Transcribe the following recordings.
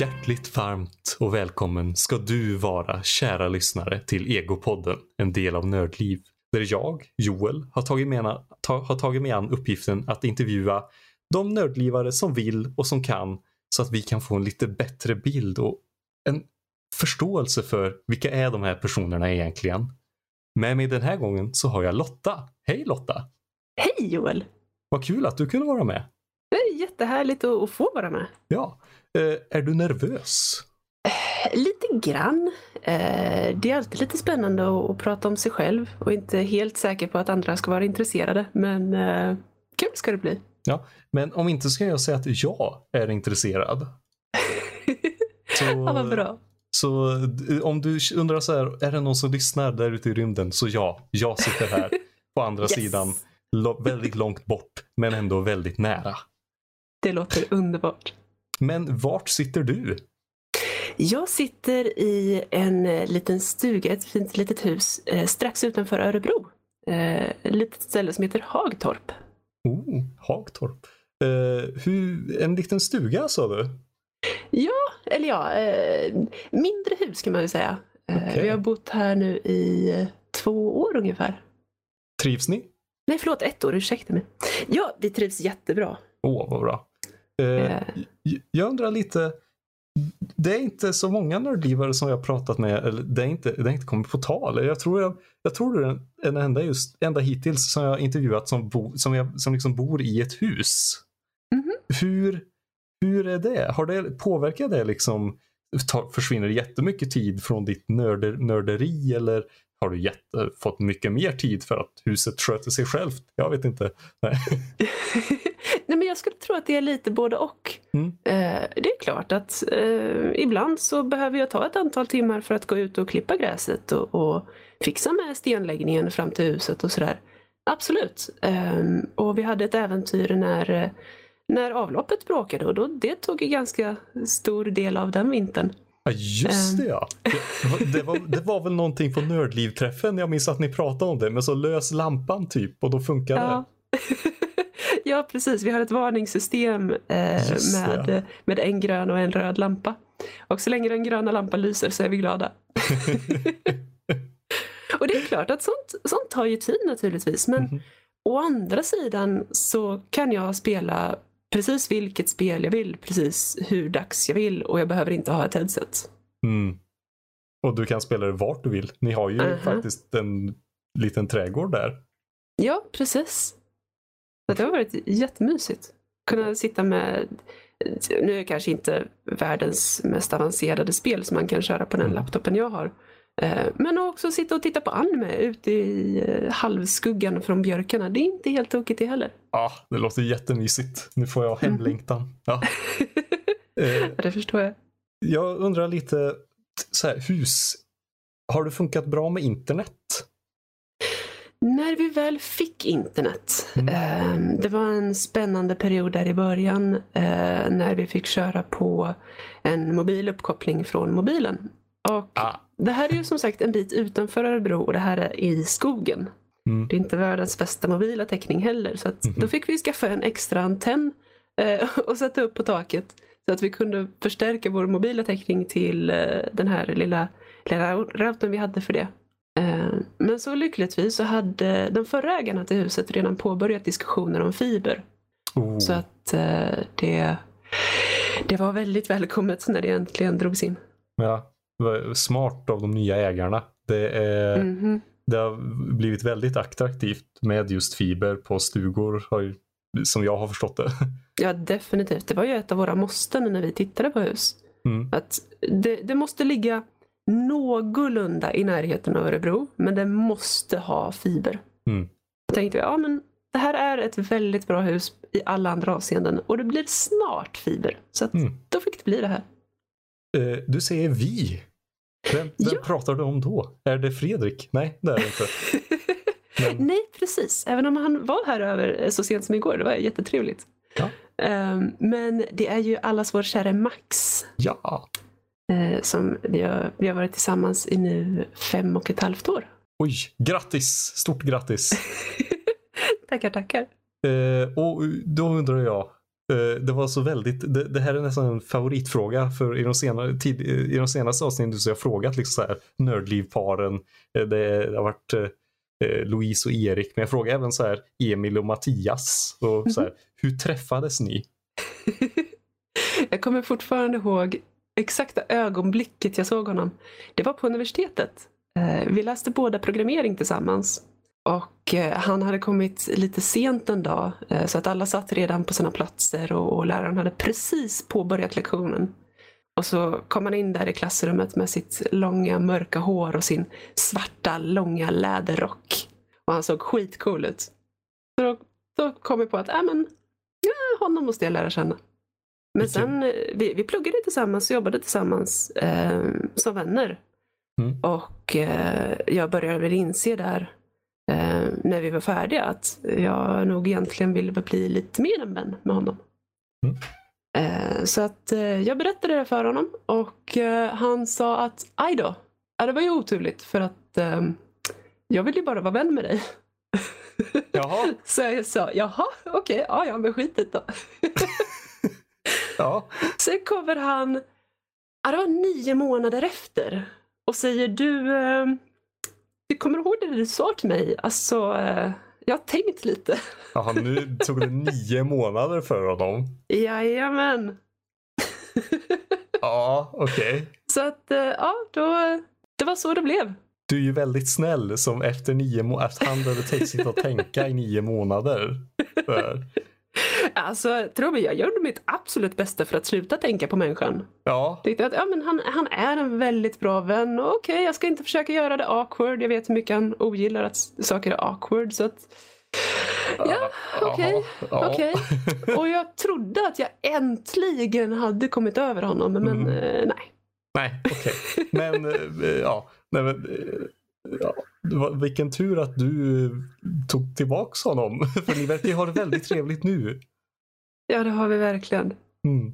Hjärtligt varmt och välkommen ska du vara kära lyssnare till Egopodden, en del av Nördliv. Där jag, Joel, har tagit, mena, ta, har tagit mig an uppgiften att intervjua de nördlivare som vill och som kan så att vi kan få en lite bättre bild och en förståelse för vilka är de här personerna egentligen. Med mig den här gången så har jag Lotta. Hej Lotta! Hej Joel! Vad kul att du kunde vara med. Det är jättehärligt att få vara med. Ja. Eh, är du nervös? Lite grann. Eh, det är alltid lite spännande att, prata om sig själv och inte helt säker på att andra ska vara intresserade. Men eh, kul ska det bli. Ja, men om inte ska jag säga att jag är intresserad. så, ja, vad bra. Så om du undrar så här, är det någon som lyssnar där ute i rymden? Så ja, jag sitter här på andra yes. sidan. Väldigt långt bort, men ändå väldigt nära. Det låter underbart. Men vart sitter du? Jag sitter i en eh, liten stuga, ett fint litet hus eh, strax utanför Örebro. Eh, ett litet ställe som heter Hagtorp. Oh, Hagtorp. Eh, hur, en liten stuga sa du? Ja, eller ja, eh, mindre hus kan man väl säga. Eh, okay. Vi har bott här nu i två år ungefär. Trivs ni? Nej, förlåt, ett år, ursäkta mig. Ja, vi trivs jättebra. Åh, oh, vad bra. Eh, jag undrar lite, det är inte så många nördlivare som jag har pratat med, eller det är inte, det är inte kommit på tal. Jag tror, jag, jag tror det är den enda, just, enda hittills som jag har intervjuat som, bo, som, jag, som liksom bor i ett hus. Mm -hmm. Hur, hur är det? Har det påverkat det liksom? Försvinner det jättemycket tid från ditt nörder, nörderi eller har du gett, fått mycket mer tid för att huset sköter sig självt? Jag vet inte. Nej. Nej, men jag skulle tro att det är lite både och. Mm. Eh, det är klart att eh, ibland så behöver jag ta ett antal timmar för att gå ut och klippa gräset och, och fixa med stenläggningen fram till huset och sådär. Absolut. Eh, och vi hade ett äventyr när, när avloppet bråkade och då, det tog en ganska stor del av den vintern. Ja, just det ja. Det, det, var, det var väl någonting på Nördliv-träffen, jag minns att ni pratade om det, men så lös lampan typ och då funkar ja. det. ja, precis. Vi har ett varningssystem eh, med, med en grön och en röd lampa. Och så länge den gröna lampan lyser så är vi glada. och det är klart att sånt, sånt tar ju tid naturligtvis. Men mm å andra sidan så kan jag spela precis vilket spel jag vill, precis hur dags jag vill och jag behöver inte ha ett headset. Mm. Och du kan spela det vart du vill. Ni har ju uh -huh. faktiskt en liten trädgård där. Ja, precis. det har varit jättemysigt. Kunna sitta med, nu är det kanske inte världens mest avancerade spel som man kan köra på den mm. laptopen jag har. Eh, men också sitta och titta på anime ute i eh, halvskuggan från björkarna. Det är inte helt tokigt det heller. Ja, det låter jättemysigt. Nu får jag mm. hemlängtan. Ja. Eh, det förstår jag. Jag undrar lite, så här, hus. Har det funkat bra med internet? När vi väl fick internet. Mm. det var en spännande period där i början när vi fick köra på en mobil uppkoppling från mobilen. Och ah. Det här är ju som sagt en bit utanför Örebro och det här är i skogen. Mm. Det är inte världens bästa mobila täckning heller. Så att mm. då fick vi skaffa en extra antenn eh, och sätta upp på taket. Så att vi kunde förstärka vår mobila täckning till eh, den här lilla, lilla routern vi hade för det. Eh, men så lyckligtvis så hade de förra ägarna till huset redan påbörjat diskussioner om fiber. Oh. Så att det, det var väldigt välkommet när det äntligen drogs in. Ja, smart av de nya ägarna. Det, är, mm -hmm. det har blivit väldigt attraktivt med just fiber på stugor som jag har förstått det. Ja definitivt. Det var ju ett av våra måsten när vi tittade på hus. Mm. Att det, det, måste ligga någorlunda i närheten av Örebro men det måste ha fiber. Mm. Då tänkte vi, ja men det här är ett väldigt bra hus i alla andra avseenden och det blir snart fiber. Så mm. då fick det bli det här. Uh, du säger vi. Vem, vem ja. pratar du om då? Är det Fredrik? Nej, det är det inte. Men... Nej, precis. Även om han var här över så sent som igår. Det var jättetrevligt. Ja. Um, men det är ju allas vår käre Max. Ja. Uh, som vi har, vi har varit tillsammans i nu fem och ett halvt år. Oj, grattis! Stort grattis! tackar, tackar. Uh, och då undrar jag, Eh, det var så väldigt, det, det, här är nästan en favoritfråga för i de, senare, tid, i de senaste avsnitten så har jag frågat liksom så här nördlivparen. Eh, det, har varit eh, Louise och Erik, men jag frågar även så här Emil och Mattias. Och så här, hur träffades ni? jag kommer fortfarande ihåg exakta ögonblicket jag såg honom. Det var på universitetet. Vi läste båda programmering tillsammans. Och eh, han hade kommit lite sent en dag eh, så att alla satt redan på sina platser och läraren hade precis påbörjat lektionen. Och så kom han in där i klassrummet med sitt långa mörka hår och sin svarta långa läderrock. Och han såg skitcool ut. Så då, då kom vi på att äh, men, ja, honom måste jag lära känna. Men sen, eh, vi, vi pluggade tillsammans och jobbade tillsammans eh, som vänner. Mm. Och eh, jag började väl inse där eh, när vi var färdiga att jag nog egentligen ville bli lite mer än vän med honom. Mm. Eh, så att eh, jag berättade det för honom och eh, han sa att aj då, det var ju oturligt för att eh, jag vill ju bara vara vän med dig. Jaha. så jag sa, jaha, okej, okay, ja, ja, men skit då. ja. Sen kommer han, det var nio månader efter och säger du, eh, du kommer ihåg det du sa till mig? Alltså, eh, jag har tänkt lite. Jaha, nu tog det nio månader för honom. Jajamän. ja, okej. Okay. Så att, eh, ja, då, det var så det blev. Du är ju väldigt snäll som efter nio månader, efter han behövde sitta och tänka i nio månader. För. Alltså, tro mig, jag gjorde mitt absolut bästa för att sluta tänka på människan. Ja. Tyckte att ja, men han, han är en väldigt bra vän och okej, okay, jag ska inte försöka göra det awkward. Jag vet hur mycket han ogillar att saker är awkward. Så att, ja, okej. Okay, ja. okay. Och jag trodde att jag äntligen hade kommit över honom, men mm. eh, nej. Nej, okej. Okay. Men, eh, ja. Nej, men, eh, ja. Vilken tur att du tog tillbaks honom. För ni verkar ju ha det väldigt trevligt nu. Ja, det har vi verkligen. Mm.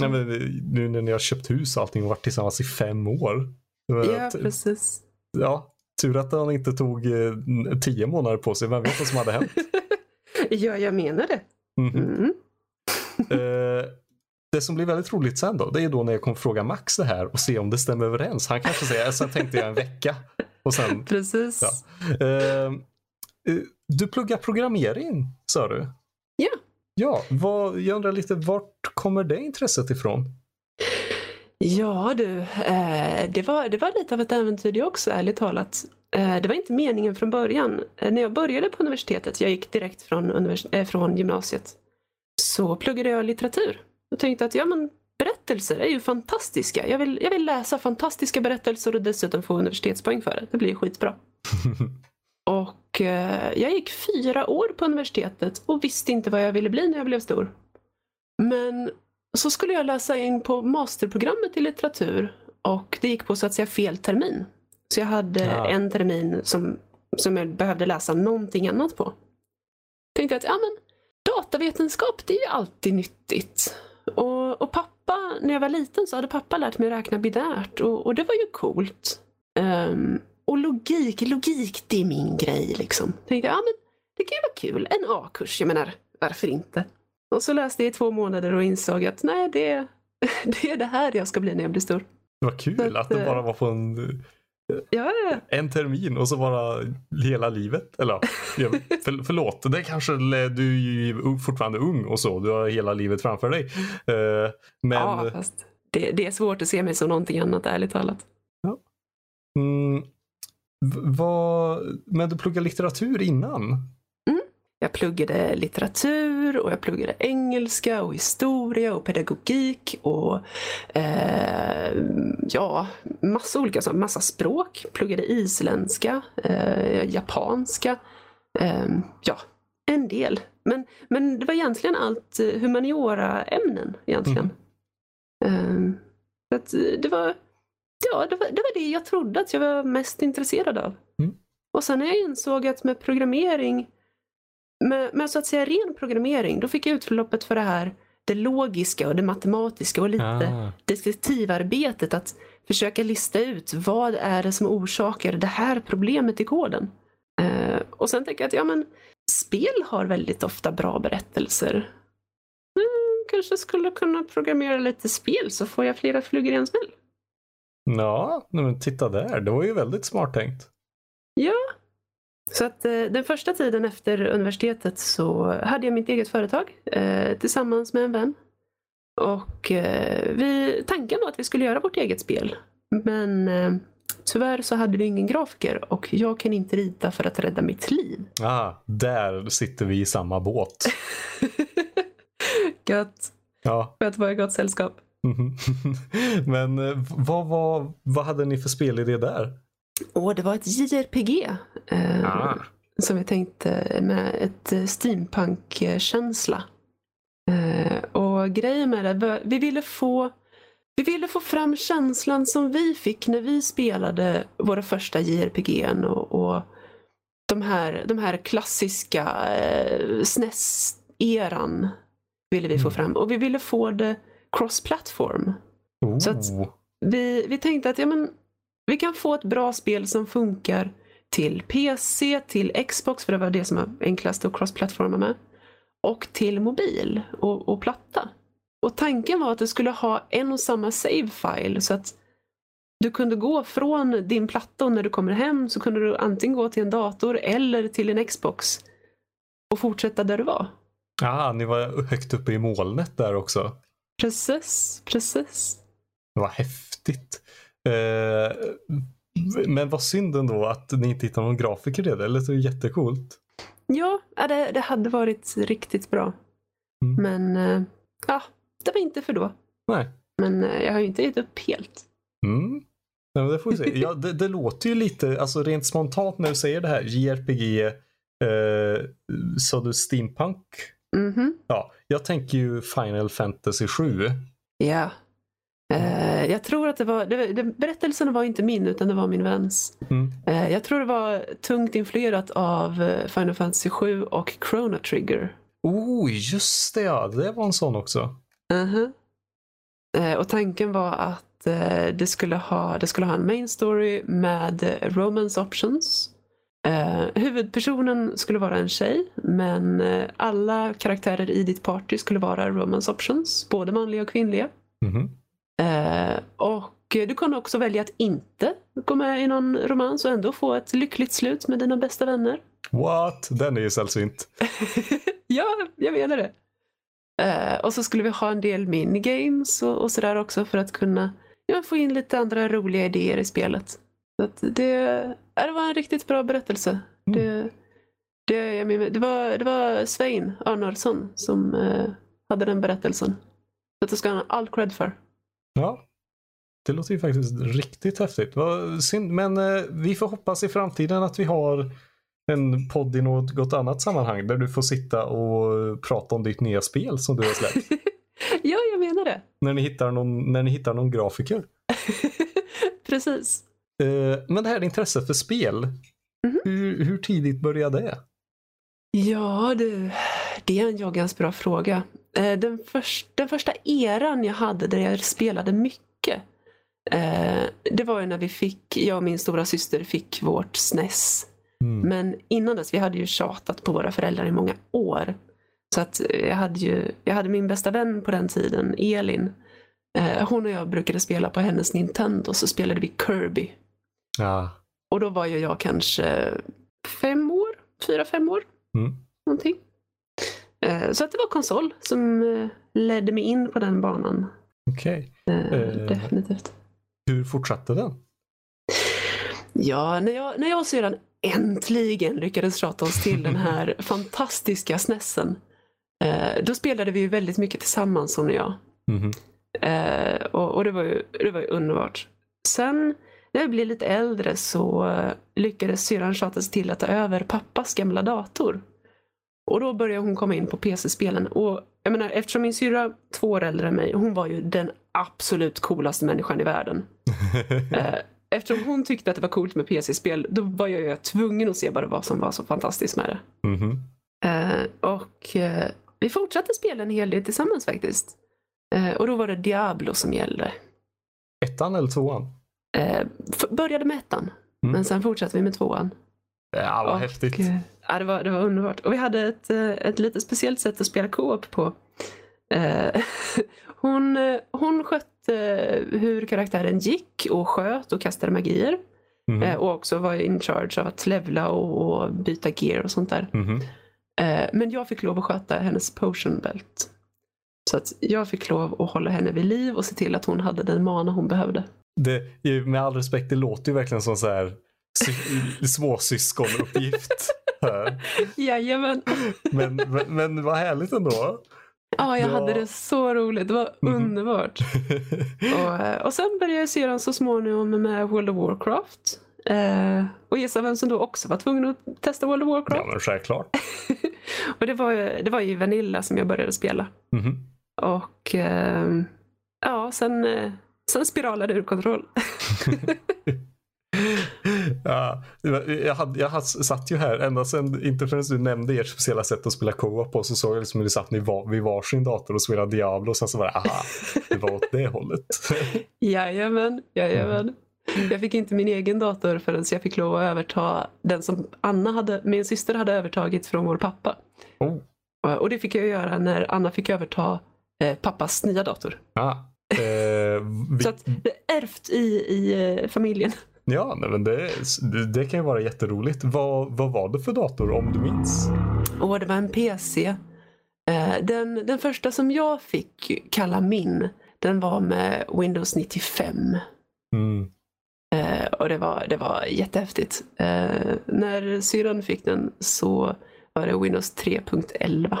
Nej, men nu när ni har köpt hus och allting och varit tillsammans i fem år. Ja, att, precis. Ja, tur att han inte tog eh, tio månader på sig. Vem vet vad som hade hänt? ja, jag menar det. Mm. Mm. eh, det som blir väldigt roligt sen då, det är då när jag kommer fråga Max det här och se om det stämmer överens. Han kanske säger, så tänkte jag en vecka. Och sen, Precis. Ja. Uh, du pluggar programmering, sa du? Ja. Ja, vad, jag undrar lite, vart kommer det intresset ifrån? Ja du, eh, det, var, det var lite av ett äventyr det också, ärligt talat. Eh, det var inte meningen från början. Eh, när jag började på universitetet, jag gick direkt från, univers- eh, från gymnasiet, så pluggade jag litteratur. Och tänkte att ja, men berättelser är ju fantastiska. Jag vill, jag vill läsa fantastiska berättelser och dessutom få universitetspoäng för det. Det blir skitbra. och eh, jag gick fyra år på universitetet och visste inte vad jag ville bli när jag blev stor. Men så skulle jag läsa in på masterprogrammet i litteratur och det gick på så att säga fel termin. Så jag hade ja. en termin som, som jag behövde läsa någonting annat på. Tänkte att ja, men, datavetenskap det är ju alltid nyttigt. Och, och pappa, när jag var liten så hade pappa lärt mig räkna binärt och, och det var ju coolt. Um, och logik, logik det är min grej liksom. Tänkte, ja men det kan ju vara kul. En A-kurs, jag menar, varför inte? Och så läste jag i två månader och insåg att nej, det, det är det här jag ska bli när jag blir stor. Var kul att, att det bara var på en Ja, En termin och så bara hela livet. Eller för, förlåt, det kanske du är ju fortfarande ung och så. Du har hela livet framför dig. Eh, men... Ja, fast det, det är svårt att se mig som någonting annat, ärligt talat. Ja. Mm, vad, men du pluggade litteratur innan? Jag pluggade litteratur och jag pluggade engelska och historia och pedagogik och eh, ja, massa olika saker. Massa språk. Pluggade isländska, eh, japanska. Eh, ja, en del. Men, men det var egentligen allt humaniora-ämnen egentligen. Mm. att det var Ja, det var, det var det jag trodde att jag var mest intresserad av. Mm. Och sen när jag insåg att med programmering med, med så att säga ren programmering, då fick jag utloppet för det här det logiska och det matematiska och lite ah. detektivarbetet. Att försöka lista ut vad är det som orsakar det här problemet i koden. Uh, och sen tänker jag att ja, men, spel har väldigt ofta bra berättelser. kanske skulle kunna programmera lite spel så får jag flera flugor i en smäll. Ja, men titta där. Det var ju väldigt smart tänkt. Ja. Så att eh, den första tiden efter universitetet så hade jag mitt eget företag eh, tillsammans med en vän. Och eh, vi, tanken var att vi skulle göra vårt eget spel. Men eh, tyvärr så hade vi ingen grafiker och jag kan inte rita för att rädda mitt liv. Ah, där sitter vi i samma båt. Gött. Ja. För att vara i gott sällskap. Men eh, vad, vad, vad hade ni för spelidé där? Och det var ett JRPG. Eh, Ah. Som vi tänkte med ett eh, steampunk-känsla. Eh, och grejen med det, var- vi ville få vi ville få fram känslan som vi fick när vi spelade våra första JRPG och, och de, här, de här klassiska eh, SNES-eran ville vi få Mm. fram. Och vi ville få det cross-platform. Oh. Så Vi, vi tänkte att ja, men, vi kan få ett bra spel som funkar till PC, till Xbox, för det var det som var enklast att cross-plattforma med. Och till mobil och, och platta. Och tanken var att det skulle ha en och samma save-file så att du kunde gå från din platta och när du kommer hem så kunde du antingen gå till en dator eller till en Xbox och fortsätta där du var. ah, ni var högt uppe i molnet där också. Precis, precis. Vad häftigt. Eh, men vad synd ändå att ni inte hittade någon grafiker i det. Det låter jättecoolt. Ja, det, det hade varit riktigt bra. Mm. Men eh, ja, det var inte för då. Nej. Men eh, jag har ju inte gett upp helt. Mm. Nej, men det får vi se. Ja, det, det låter ju lite, alltså rent spontant när du säger det här, JRPG, eh, sa du steampunk? Mhm. Ja, jag tänker ju Final Fantasy 7. Ja. Eh, jag tror att det var, det, det, berättelsen var inte min utan det var min väns. Mm. Eh, jag tror det var tungt influerat av eh, Final Fantasy 7 och Chrono Trigger. Oh, just det ja, det var en sån också. Mhm. Eh, och tanken var att det, skulle ha, det skulle ha en main story med romance options. Eh, huvudpersonen skulle vara en tjej men eh, alla karaktärer i ditt party skulle vara romance options, både manliga och kvinnliga. Mhm. Eh, och du kunde också välja att inte gå med i någon romans och ändå få ett lyckligt slut med dina bästa vänner. What? Den är ju sällsynt. ja, jag menar det. Eh, och så skulle vi ha en del minigames och, och sådär också för att kunna ja, få in lite andra roliga idéer i spelet. Det, det var en riktigt bra berättelse. Mm. Det, det, jag menar, det, var, det var Svein Arnoldsson som eh, hade den berättelsen. Så att det ska han ha all cred för. Ja, det låter ju faktiskt riktigt häftigt. Synd. Men eh, vi får hoppas i framtiden att vi har en podd i något annat sammanhang där du får sitta och prata om ditt nya spel som du har släppt. ja, jag menar det. när, ni hittar någon, när ni hittar någon grafiker. Precis. Eh, men det här intresset för spel, Mhm. hur, hur tidigt började det? Ja du, det är en joggans bra fråga. Eh, Den, förs- den första eran jag hade där jag spelade mycket. eh, Det var ju när vi fick, jag och min stora syster fick vårt SNES. Mm. Men innan dess, vi hade ju tjatat på våra föräldrar i många år. Så att jag hade ju, jag hade min bästa vän på den tiden, Elin. Hon och jag brukade spela på hennes Nintendo, så spelade vi Kirby. Ja. Och då var ju jag kanske fem år, fyra, fem år. Mm. Någonting. Eh, Så att det var konsol som eh, ledde mig in på den banan. Okej. Eh, Eh. Definitivt. Hur fortsatte den? Ja, när jag, när jag sedan äntligen lyckades tjata oss till den här fantastiska snessen. Eh, då spelade vi ju väldigt mycket tillsammans hon och jag. Eh, och och det, var ju, det var ju underbart. Sen när jag blev lite äldre så eh, lyckades syrran tjata sig till att ta över pappas gamla dator. Och då började hon komma in på PC-spelen. Och jag menar, eftersom min syrra två år äldre än mig, hon var ju den absolut coolaste människan i världen. Eh, Eftersom hon tyckte att det var coolt med PC-spel, då var jag ju tvungen att se bara vad som var så fantastiskt med det. Mhm. Eh, och vi fortsatte spela en hel del tillsammans faktiskt. Och då var det Diablo som gällde. Ettan eller tvåan? Eh, började med ettan, Mm. men sen fortsatte vi med tvåan. Ja, vad och, häftigt. eh, Ja, det, var, det var underbart. Och vi hade ett, eh, ett lite speciellt sätt att spela co-op på. Eh, hon, hon skötte hur karaktären gick och sköt och kastade magier. Eh, och också var in charge av att levla och, och byta gear och sånt där. Eh, men jag fick lov att sköta hennes potion belt. Så att jag fick lov att hålla henne vid liv och se till att hon hade den mana hon behövde. Det, med all respekt, det låter ju verkligen som så här sy- småsyskonuppgift. här. Jajamän. Men, men, men vad härligt ändå. Ja, jag Ja. hade det så roligt. Det var Mhm. underbart. Och, eh, och sen började jag sedan så småningom med World of Warcraft. Eh, och gissa vem som då också var tvungen att testa World of Warcraft? ja, men självklart. och det var, ju- det var ju Vanilla som jag började spela. Mhm. Och eh, ja, sen, sen spiralade det ur kontroll. ja, jag, hade, jag satt ju här ända sedan, inte förrän du nämnde ert speciella sätt att spela co-op på, så såg jag liksom hur ni satt vid, var, vid varsin dator och spelade Diablo och sen så var det, aha, det var åt det hållet. Jajamän, jajamän. Jag fick inte min egen dator förrän jag fick lov att överta den som Anna hade, min syster hade övertagit från vår pappa. Oh. Och- Och det fick jag göra när Anna fick överta eh, pappas nya dator. Ah. Eh, vi, Så att det är ärvt i, i eh, familjen. ja, nej, men det, det, kan ju vara jätteroligt. Vad, vad var det för dator om du minns? Och det var en PC. Eh, den, den första som jag fick kalla min, den var med Windows 95. Mm. Eh, och det var, det var jättehäftigt. Eh, när syrran fick den så var det Windows 3.11.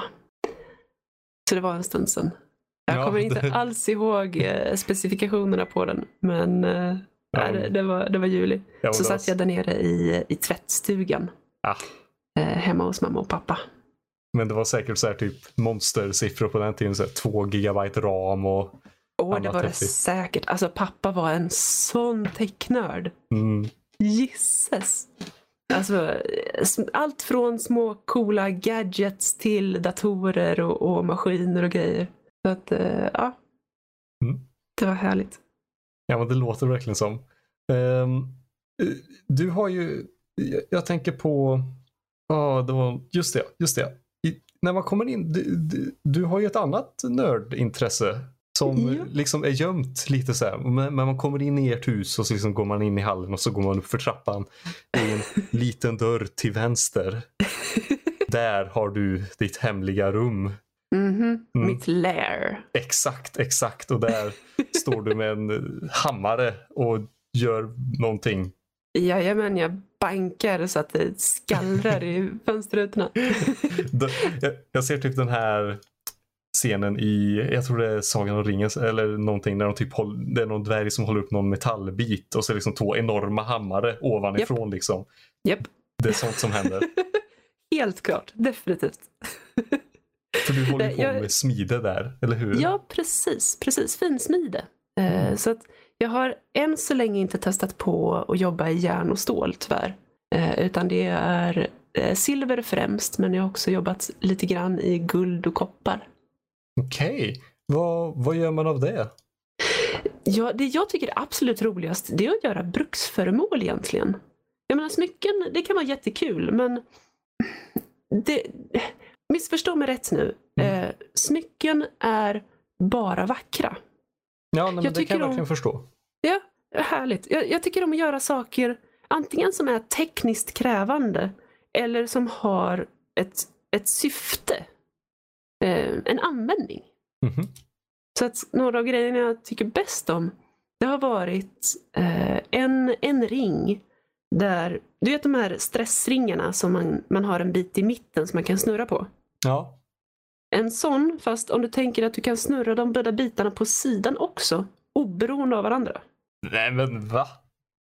Så det var en stund sedan. Jag Ja, kommer inte det- alls ihåg eh, specifikationerna på den. Men eh, Ja, nej, det, var, det var juli. ja, Så satt jag där nere i, i tvättstugan. Ah. Hemma hos mamma och pappa. Men det var säkert så här typ monstersiffror på den tiden. Så här, två gigabyte ram och Åh, det var det häftigt. säkert. Alltså pappa var en sån technörd. mm, Gisses! Alltså, allt från små coola gadgets till datorer och, och maskiner och grejer. Så att, eh, ja. Mm. Det var härligt. Ja, men det låter verkligen som. Ehm, eh, du har ju, jag, jag tänker på, ja, det var, just det, just det. I, när man kommer in, du, du, du har ju ett annat nördintresse som Ja. liksom är gömt lite så här. Men, men man kommer in i ert hus och så liksom går man in i hallen och så går man upp för trappan. I en liten dörr till vänster. Där har du ditt hemliga rum. Mhm, Mm. Mitt lair. Exakt, exakt. Och där står du med en hammare och gör någonting. Jajamän, jag bankar så att det skallrar i fönsterrutorna. Jag, jag ser typ den här scenen i, jag tror det är Sagan om ringen eller någonting, där de typ håll, det är någon dvärg som håller upp någon metallbit och så är liksom två enorma hammare ovanifrån liksom. Japp, Det är sånt som händer. helt klart. Definitivt. För du håller ju på Jag- med smide där, eller hur? Ja, precis. Precis, finsmide. Eh, så att jag har än så länge inte testat på att jobba i järn och stål tyvärr. Eh, utan det är eh, silver främst, men jag har också jobbat lite grann i guld och koppar. Okej, vad, vad gör man av det? Ja, det jag tycker är absolut roligast det är att göra bruksföremål egentligen. Jag menar smycken, det kan vara jättekul men det, missförstå mig rätt nu. Mm. Eh, smycken är bara vackra. Ja, nej, men Jag det kan jag om- verkligen förstå. Ja, härligt. Jag, jag tycker om att göra saker antingen som är tekniskt krävande eller som har ett, ett syfte. Eh, en användning. Mhm. Så att några av grejerna jag tycker bäst om det har varit eh, en, en ring där, du vet de här stressringarna som man, man har en bit i mitten som man kan snurra på. Ja, En sån, fast om du tänker att du kan snurra de båda bitarna på sidan också, oberoende av varandra. nej men va?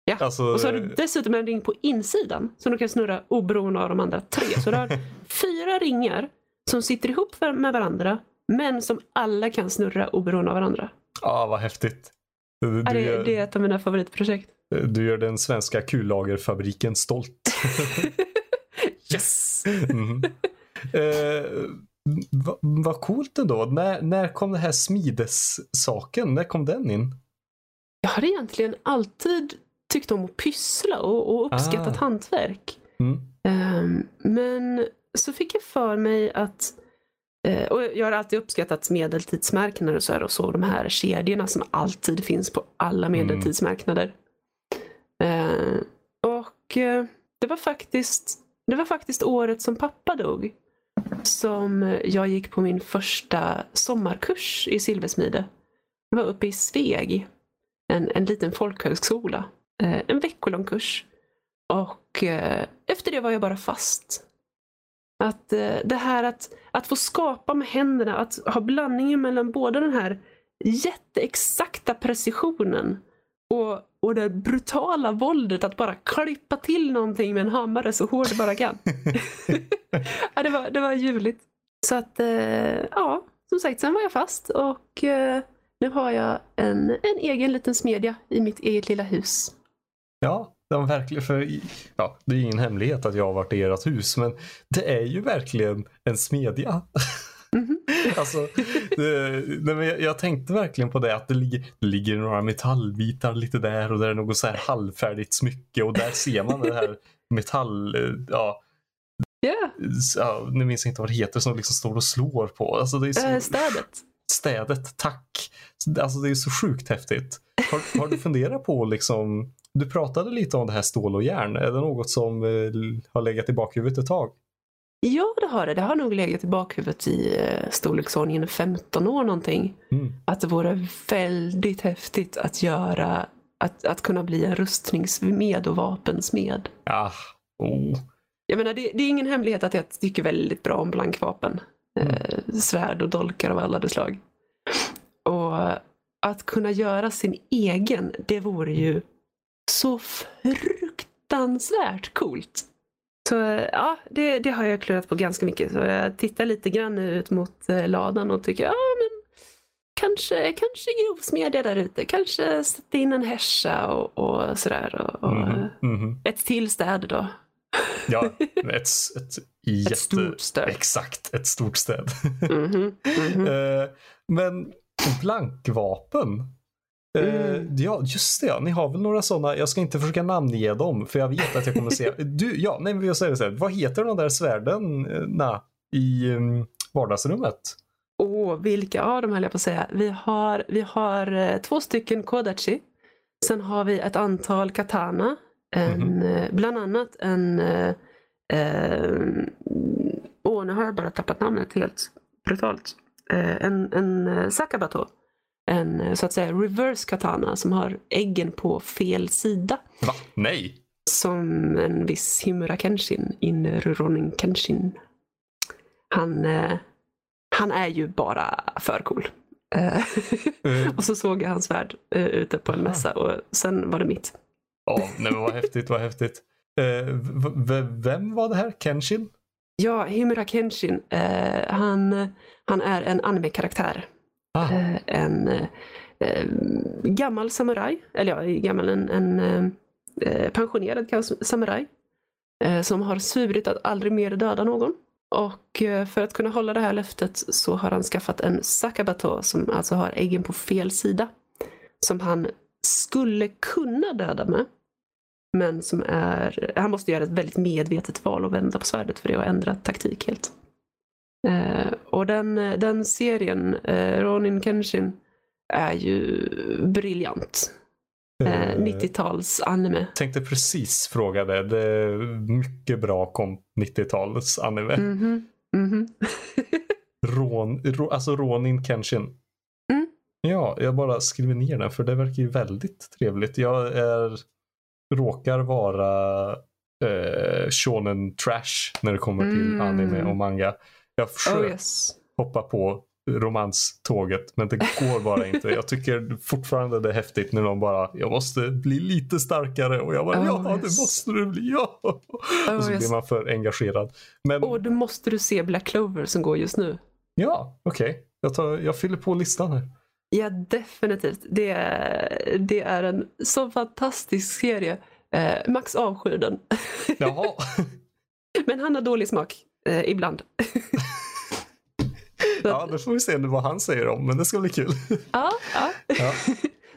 Ja, Alltså, Och så har du dessutom en ring på insidan som du kan snurra oberoende av de andra tre. Så du har fyra ringar som sitter ihop med varandra men som alla kan snurra oberoende av varandra. Ja, vad häftigt. Du, Ja, det, gör, det är ett av mina favoritprojekt. du gör den svenska kullagerfabriken stolt. yes! Mhm. Eh, Vad vad coolt ändå. När, när kom det här smides-saken? När kom den in? Jag har egentligen alltid tyckt om att pyssla och, och uppskattat Ah. hantverk. Mm. Ehm, men så fick jag för mig att Eh, och jag har alltid uppskattat medeltidsmarknader och så, här, och så de här kedjorna som alltid finns på alla medeltidsmarknader. Mm. och det var faktiskt det var faktiskt året som pappa dog som jag gick på min första sommarkurs i silversmide. Det var uppe i Sveg, en, en liten folkhögskola. Eh, en veckolång kurs. Och eh, efter det var jag bara fast. Att eh, det här att, att få skapa med händerna, att ha blandningen mellan både den här jätteexakta precisionen och, och det brutala våldet att bara klippa till någonting med en hammare så hårt det bara kan. ja, det, var, det var ljuvligt. Så att, eh, ja, som sagt, sen var jag fast och eh, nu har jag en, en egen liten smedja i mitt eget lilla hus. Ja, det var verkligen för, ja, det är ingen hemlighet att jag har varit i ert hus, men det är ju verkligen en smedja. Mm -hmm. alltså, det, nej, jag, tänkte verkligen på det att det ligger, det ligger några metallbitar lite där och där är något så här halvfärdigt smycke och där ser man det här metall, ja, Yeah. Ja, nu minns jag inte vad det heter som liksom står och slår på. Alltså det är så... Äh, städet. Städet, tack. Alltså det är så sjukt häftigt. Har, har du funderat på liksom, du pratade lite om det här stål och järn. Är det något som eh, har legat i bakhuvudet ett tag? Ja, det har det. Det har nog legat i bakhuvudet i eh, storleksordningen 15 år någonting. Mm. Att det vore väldigt häftigt att göra, att, att kunna bli en rustningssmed och vapensmed. Ja, oh. Jag menar, det, det, är ingen hemlighet att jag tycker väldigt bra om blankvapen. Mm. Eh, svärd och dolkar av alla de slag. Och att kunna göra sin egen, det vore ju så fruktansvärt coolt. Så ja, det, det har jag klurat på ganska mycket. Så jag tittar lite grann ut mot eh, ladan och tycker, ja men kanske, kanske grovsmedja där ute. Kanske sätta in en hässa och, och sådär. Och, och mm. Mm. Ett till städ då. Ja, ett, ett, jätte, ett stort städ. Exakt, ett stort städ. Mm -hmm, mm -hmm. Men blankvapen. Eh, mm. Ja, just det. Ja. Ni har väl några sådana. Jag ska inte försöka namnge dem för jag vet att jag kommer se. Du, ja, nej, jag säger det här. Vad heter de där svärden na, i um, vardagsrummet? Åh, oh, vilka av dem höll jag på att säga. Vi har, vi har uh, två stycken Kodachi. Sen har vi ett antal katana. En, mm -hmm. Bland annat en... Åh, oh, nu har jag bara tappat namnet helt brutalt. En, en Sakabato en så att säga reverse katana som har äggen på fel sida. Va? Nej? Som en viss Himura Kenshin, in Ruronin Kenshin. Han, eh, han är ju bara för cool. mm. och så såg jag hans värld eh, ute på en mässa och sen var det mitt. Ja, nej, men vad häftigt, vad häftigt. Eh, vem var det här? Kenshin? Ja, Himura Kenshin. Eh, han, han är en anime-karaktär. Ah. Eh, en eh, gammal samuraj, eller ja, gammal, en, en eh, eh pensionerad samuraj. Eh, som har svurit att aldrig mer döda någon. Och för att kunna hålla det här löftet så har han skaffat en sakabato som alltså har äggen på fel sida. Som han skulle kunna döda med. Men som är, han måste göra ett väldigt medvetet val och vända på svärdet för det och ändra taktik helt. Eh, och den, den serien, eh, Ronin Kenshin, är ju briljant. Eh, 90-tals eh, anime. Tänkte precis fråga det. Det är mycket bra 90-tals anime. Mm -hmm. Mm -hmm. Ron, ro, alltså Ronin Kenshin. Mm. Ja, jag bara skriver ner den för det verkar ju väldigt trevligt. Jag är, råkar vara eh, shonen trash när det kommer till mm. anime och manga. Jag försöker oh, yes. hoppa på romanståget men det går bara inte. Jag tycker fortfarande det är häftigt när någon bara, jag måste bli lite starkare och jag bara, oh, ja yes. det måste du bli, ja. Oh, och så yes. blir man för engagerad. Men... Och då måste du se Black Clover som går just nu. Ja, okej. Okay. Jag, jag fyller på listan här. Ja, definitivt. Det är, det är en så fantastisk serie. Eh, Max avskyr den. Jaha. Men han har dålig smak eh, ibland. ja, då får vi se vad han säger om, men det ska bli kul. ja, ja. ja.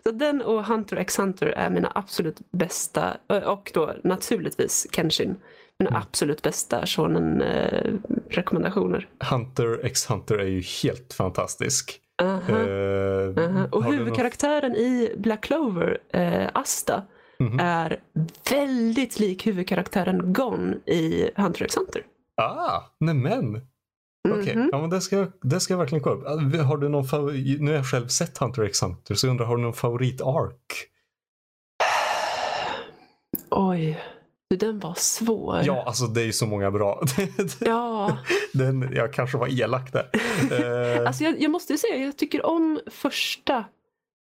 Så den och Hunter x Hunter är mina absolut bästa, och då naturligtvis Kenshin. Mina Mm. absolut bästa shonen eh, rekommendationer. Hunter x Hunter är ju helt fantastisk. Aha, Eh, aha. Och har du någon- huvudkaraktären i Black Clover, eh, Asta, Mhm. är väldigt lik huvudkaraktären Gon i Hunter x Hunter. Ah, nämen. Okej, Mhm. ja, men det, ska, jag- det ska jag verkligen kolla upp. Ah, Har du någon favor- Nu har jag själv sett Hunter x Hunter så jag undrar, har du någon favorit-ark? Oj, den var svår. Ja, alltså det är ju så många bra. Ja, Den, jag kanske var elak där. Eh, alltså jag, jag måste säga, jag tycker om första.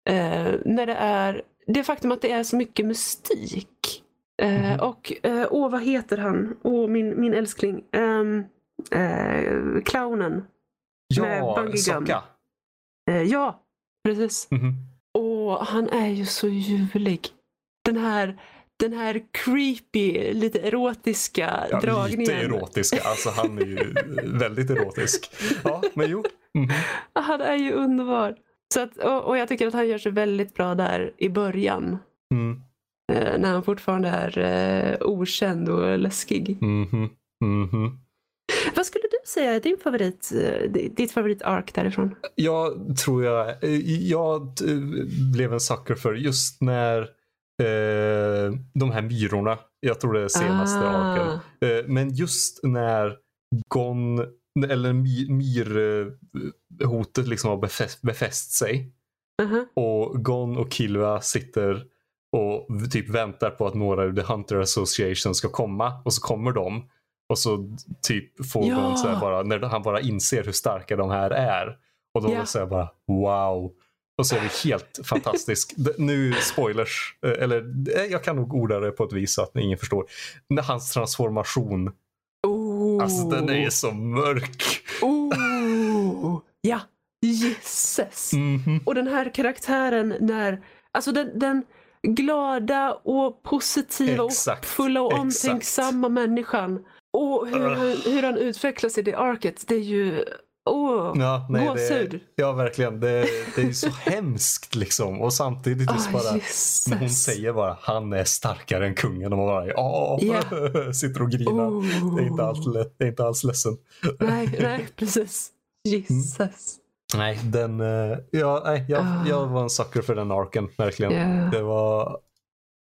Eh, när det är det faktum att det är så mycket mystik. Mhm. Och, eh, åh vad heter han? Åh, min, min älskling. Ehm, eh, clownen. med ja, Bungee Gum. Socka. Eh, ja, precis. Mhm. Och han är ju så ljuvlig. Den här, den här creepy, lite erotiska Ja, dragningen. lite erotisk. Alltså han är ju väldigt erotisk. Ja, men jo. Mhm. Han är ju underbar. Så att, och, och jag tycker att han gör sig väldigt bra där i början. Mm. Eh, när han fortfarande är eh, okänd och läskig. Mhm. Mhm. Vad skulle du säga är din favorit, eh, ditt favorit-ark därifrån? Jag tror jag, jag blev en sucker för just när eh, de här myrorna, jag tror det är senaste Ah. arken. Eh, men just när Gon, eller my- myrhotet liksom har befäst, befäst sig aha. och Gon och Killua sitter och typ väntar på att några ur The Hunter Association ska komma och så kommer de och så typ får Ja. Gon så bara, när han bara inser hur starka de här är och då Ja. här bara wow. Och så är det helt fantastiskt. Nu spoilers, eh, eller eh, jag kan nog orda det på ett vis så att ingen förstår. När hans transformation, Oh. alltså den är så mörk. Oh. Ja, jösses. Mhm. Och den här karaktären när, alltså den, den glada och positiva Exakt, och fulla och omtänksamma människan. Och hur, Ugh. han, hur han utvecklas i det arket, det är ju, åh, Ja, nej, det, gåshud. ja verkligen. Det, det är så hemskt liksom. Och samtidigt just Ah, bara, när hon säger bara han är starkare än kungen och man bara ja, Ja. sitter och grinar. Oh. Det är inte alls, lä- det är inte alls ledsen. Nej, nej, precis. Jösses. Nej, den, eh, ja, nej, jag, Ah. jag var en sucker för den arken, verkligen. Ja. Det var,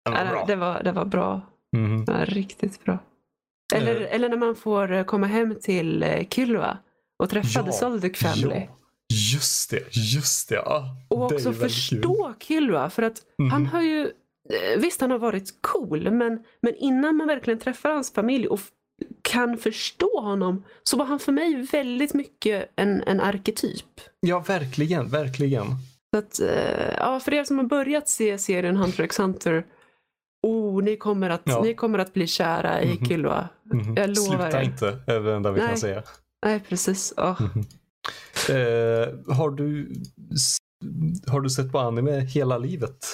den var Ja, bra. det, var, det var bra. Mhm. Det var riktigt bra. Eller, Eh. eller när man får eh, komma hem till Killua och träffa Ja, The Soldic Family. Ja, just det, just det. Ja, Och också väldigt kul. förstå Killua. För att Mhm. han har ju, visst han har varit cool, men, men innan man verkligen träffar hans familj och kan förstå honom så var han för mig väldigt mycket en, en arketyp. Ja, verkligen, verkligen. Så att, eh, ja, för er som har börjat se serien Hunter x Hunter, oh, ni, kommer att, Ja. ni kommer att bli kära i Mhm. Killua. Mhm. Jag lovar Sluta er. inte, är det enda vi Nej. kan säga. Nej, precis. Åh. Mhm. Eh, har, du, har du sett på anime hela livet?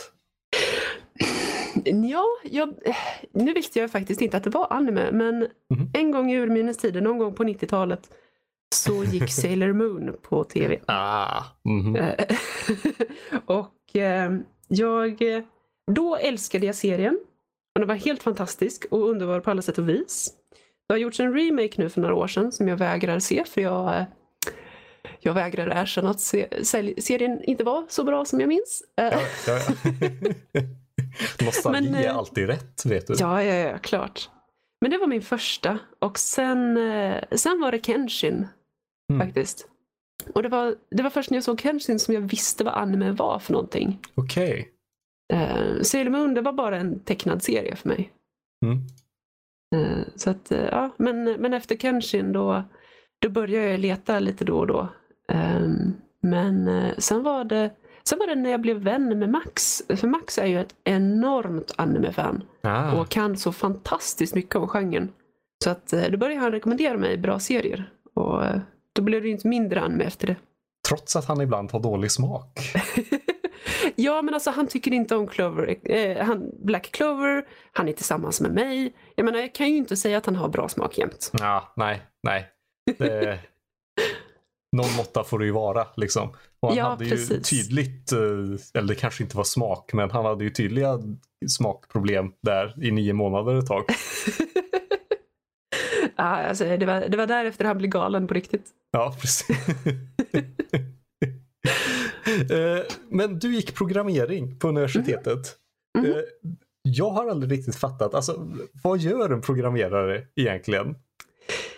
Ja, jag, nu visste jag faktiskt inte att det var anime, men Mhm. en gång i urminnes tider, någon gång på 90-talet, så gick Sailor Moon på tv. Ah. Eh, och eh, jag, då älskade jag serien. Och den var helt fantastisk och underbar på alla sätt och vis. Det har gjorts en remake nu för några år sedan som jag vägrar se för jag, eh, jag vägrar erkänna att se, se- serien inte var så bra som jag minns. Ja, ja, ja. Nostalgi Men, är eh, alltid rätt, vet du. Ja, ja, ja, klart. Men det var min första. Och sen, eh, sen var det Kenshin. Mm. Faktiskt. Och det var, det var först när jag såg Kenshin som jag visste vad anime var för någonting. Okej. Uh, Sailor Moon det var bara en tecknad serie för mig. Mm. Eh, så att, eh, ja, men, men efter Kenshin då, då började jag leta lite då och då. Ehm, men eh, sen var, det, sen var det när jag blev vän med Max. För Max är ju ett enormt anime-fan. Ah. och kan så fantastiskt mycket om genren. Så att eh, då började han rekommendera mig bra serier. Och eh, då blev det inte mindre anime efter det. Trots att han ibland har dålig smak. ja, men alltså han tycker inte om Clover, eh, han, Black Clover, han är tillsammans med mig. Jag menar, jag kan ju inte säga att han har bra smak jämt. Ja, nej, nej. Det... Någon måtta får det ju vara liksom. Och han Ja, hade ju precis. tydligt, eh, eller det kanske inte var smak, men han hade ju tydliga smakproblem där i nio månader ett tag. ah, alltså, det, var, det var därefter han blev galen på riktigt. Ja, precis. Eh, men du gick programmering på universitetet. Mm. Eh, Jag har aldrig riktigt fattat, alltså, vad gör en programmerare egentligen?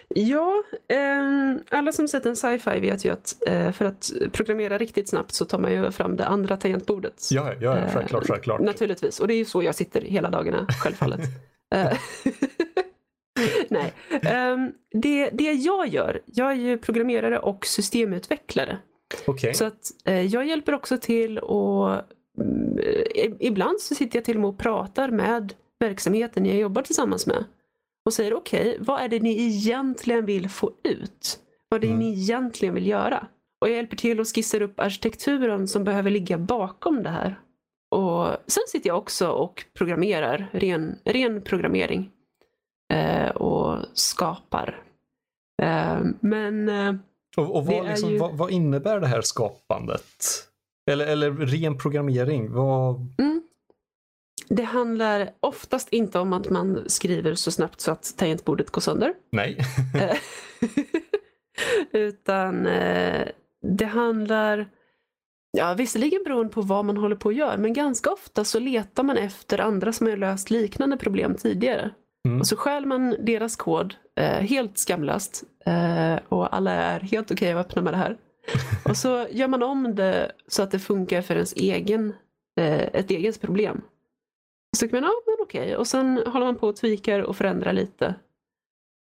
Ja, eh, alla som sett en sci-fi vet ju att eh, för att programmera riktigt snabbt så tar man ju fram det andra tangentbordet. Ja, ja Eh, självklart, självklart. Naturligtvis, och det är ju så jag sitter hela dagarna, självfallet. Eh, Nej, Ehm, det, det jag gör, jag är ju programmerare och systemutvecklare. Okej. Så att eh, jag hjälper också till och mm, ibland så sitter jag till och med och pratar med verksamheten jag jobbar tillsammans med. Och säger okej, vad är det ni egentligen vill få ut? Vad är det Mm. ni egentligen vill göra? Och jag hjälper till och skissar upp arkitekturen som behöver ligga bakom det här. Och sen sitter jag också och programmerar, ren, ren programmering. Eh, och skapar. Eh, men eh, Och, och vad, liksom, ju- vad, vad innebär det här skapandet? Eller, eller ren programmering? Vad... Det handlar oftast inte om att man skriver så snabbt så att tangentbordet går sönder. Nej. Eh, Utan eh, det handlar, ja visserligen beroende på vad man håller på att göra, men ganska ofta så letar man efter andra som har löst liknande problem tidigare. Mm. Och så stjäl man deras kod eh, helt skamlöst och alla är helt okej att öppna med det här. Och så gör man om det så att det funkar för ens egen, ett eget problem. Så tycker man, ja men okej. Och sen håller man på och tweakar och förändrar lite.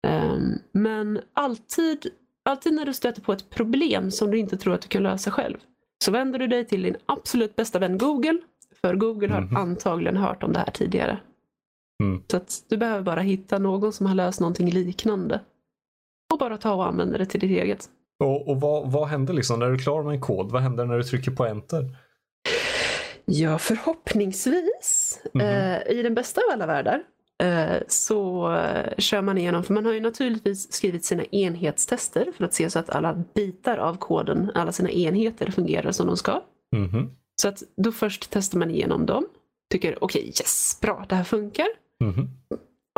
Ehm, men alltid, alltid när du stöter på ett problem som du inte tror att du kan lösa själv. Så vänder du dig till din absolut bästa vän Google. För Google har Mhm. antagligen hört om det här tidigare. Mm. Så att du behöver bara hitta någon som har löst någonting liknande. Och bara ta och använda det till ditt eget. Och, och vad, vad händer liksom när du är klar med en kod? Vad händer när du trycker på enter? Ja, förhoppningsvis. Mhm. Eh, I den bästa av alla världar eh, så eh, kör man igenom, för man har ju naturligtvis skrivit sina enhetstester för att se så att alla bitar av koden, alla sina enheter fungerar som de ska. Mhm. Så att då först testar man igenom dem. Tycker okej, yes, bra, det här funkar. Mhm.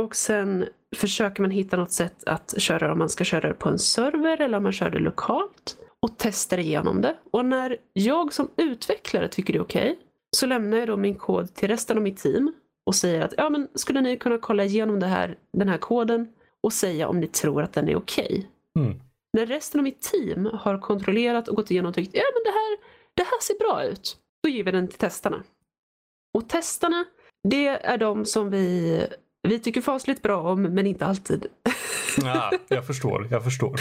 Och sen försöker man hitta något sätt att köra det om man ska köra det på en server eller om man kör det lokalt. Och testar igenom det. Och när jag som utvecklare tycker det är okej så lämnar jag då min kod till resten av mitt team och säger att ja, men skulle ni kunna kolla igenom här, den här koden och säga om ni tror att den är okej. Mm. När resten av mitt team har kontrollerat och gått igenom och tyckt ja men det här, det här ser bra ut. Då ger vi den till testarna. Och testarna, det är de som vi, vi tycker fasligt bra om men inte alltid. Ja, jag förstår, jag förstår.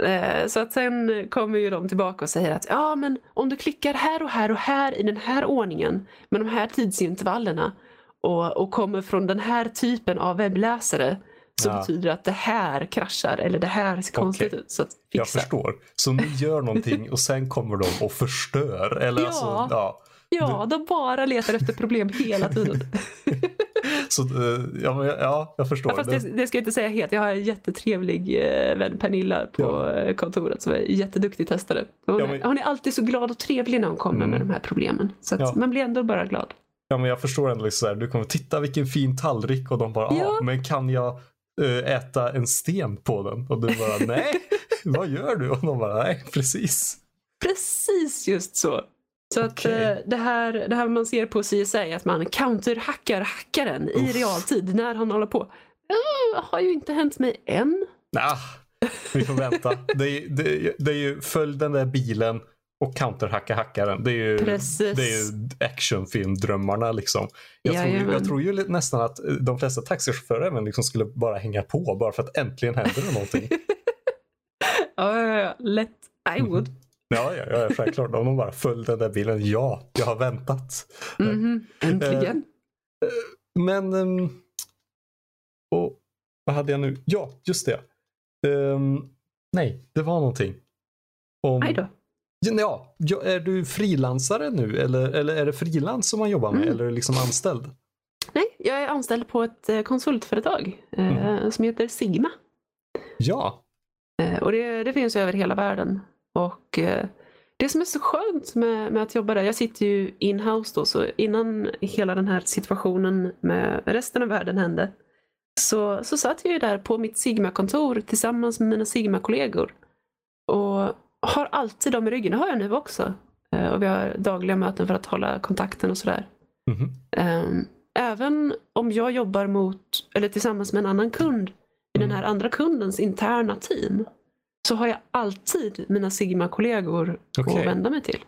Eh, Så att sen kommer ju de tillbaka och säger att ja men om du klickar här och här och här i den här ordningen med de här tidsintervallerna och, och kommer från den här typen av webbläsare så Ja. betyder det att det här kraschar eller det här ser konstigt Okej. ut. Så att Jag fixa. förstår. Så ni gör någonting och sen kommer de och förstör? Eller Ja. Alltså, ja. Ja, de bara letar efter problem hela tiden. Så, eh, ja, ja, jag förstår. Ja, fast Det- det, ska jag inte säga helt. Jag har en jättetrevlig eh, vän Pernilla på Ja. eh, kontoret som är jätteduktig testare. Hon, Ja, men- hon är alltid så glad och trevlig när hon kommer Mm. med de här problemen. Så Ja. man blir ändå bara glad. Ja, men jag förstår ändå liksom så här, du kommer titta vilken fin tallrik och de bara, ja, Ja. men kan jag äta en sten på den? Och du bara, nej, vad gör du? Och de bara, nej, precis. Precis just så. Så att Okej. eh, det, här, det här man ser på CSI, att man counterhackar hackaren i Uff. realtid när han håller på. Ja, har ju inte hänt mig än. Nah, vi får vänta. Det är, det, det är ju följ den där bilen och counterhacka hackaren. Det är ju, Precis. det är ju actionfilmdrömmarna liksom. Jag tror, Jajamän. jag tror ju nästan att eh, de flesta taxichaufförer även liksom skulle bara hänga på bara för att äntligen händer det någonting. Ja, ja, ja. Lätt. I would. Ja, ja, ja självklart. Om de bara följde den där bilen. Ja, jag har väntat. Mhm, Äntligen. Men... ehm, och, vad hade jag nu? Ja, just det. Ehm, nej, det var någonting. Om, Aj då. Ja, är du frilansare nu eller, eller är det frilans som man jobbar med Mm. eller är du liksom anställd? Nej, jag är anställd på ett eh, konsultföretag eh, Mhm. som heter Sigma. Ja. Eh, och det, det finns över hela världen. Och eh, det som är så skönt med, med att jobba där, jag sitter ju in-house då, så innan hela den här situationen med resten av världen hände så, så satt jag ju där på mitt Sigma-kontor tillsammans med mina Sigma-kollegor. Och har alltid dem i ryggen, det har jag nu också. Eh, och vi har dagliga möten för att hålla kontakten och sådär. Mhm. Även om jag jobbar mot, eller tillsammans med en annan kund i den här andra kundens interna team så har jag alltid mina Sigma-kollegor Okej. att vända mig till.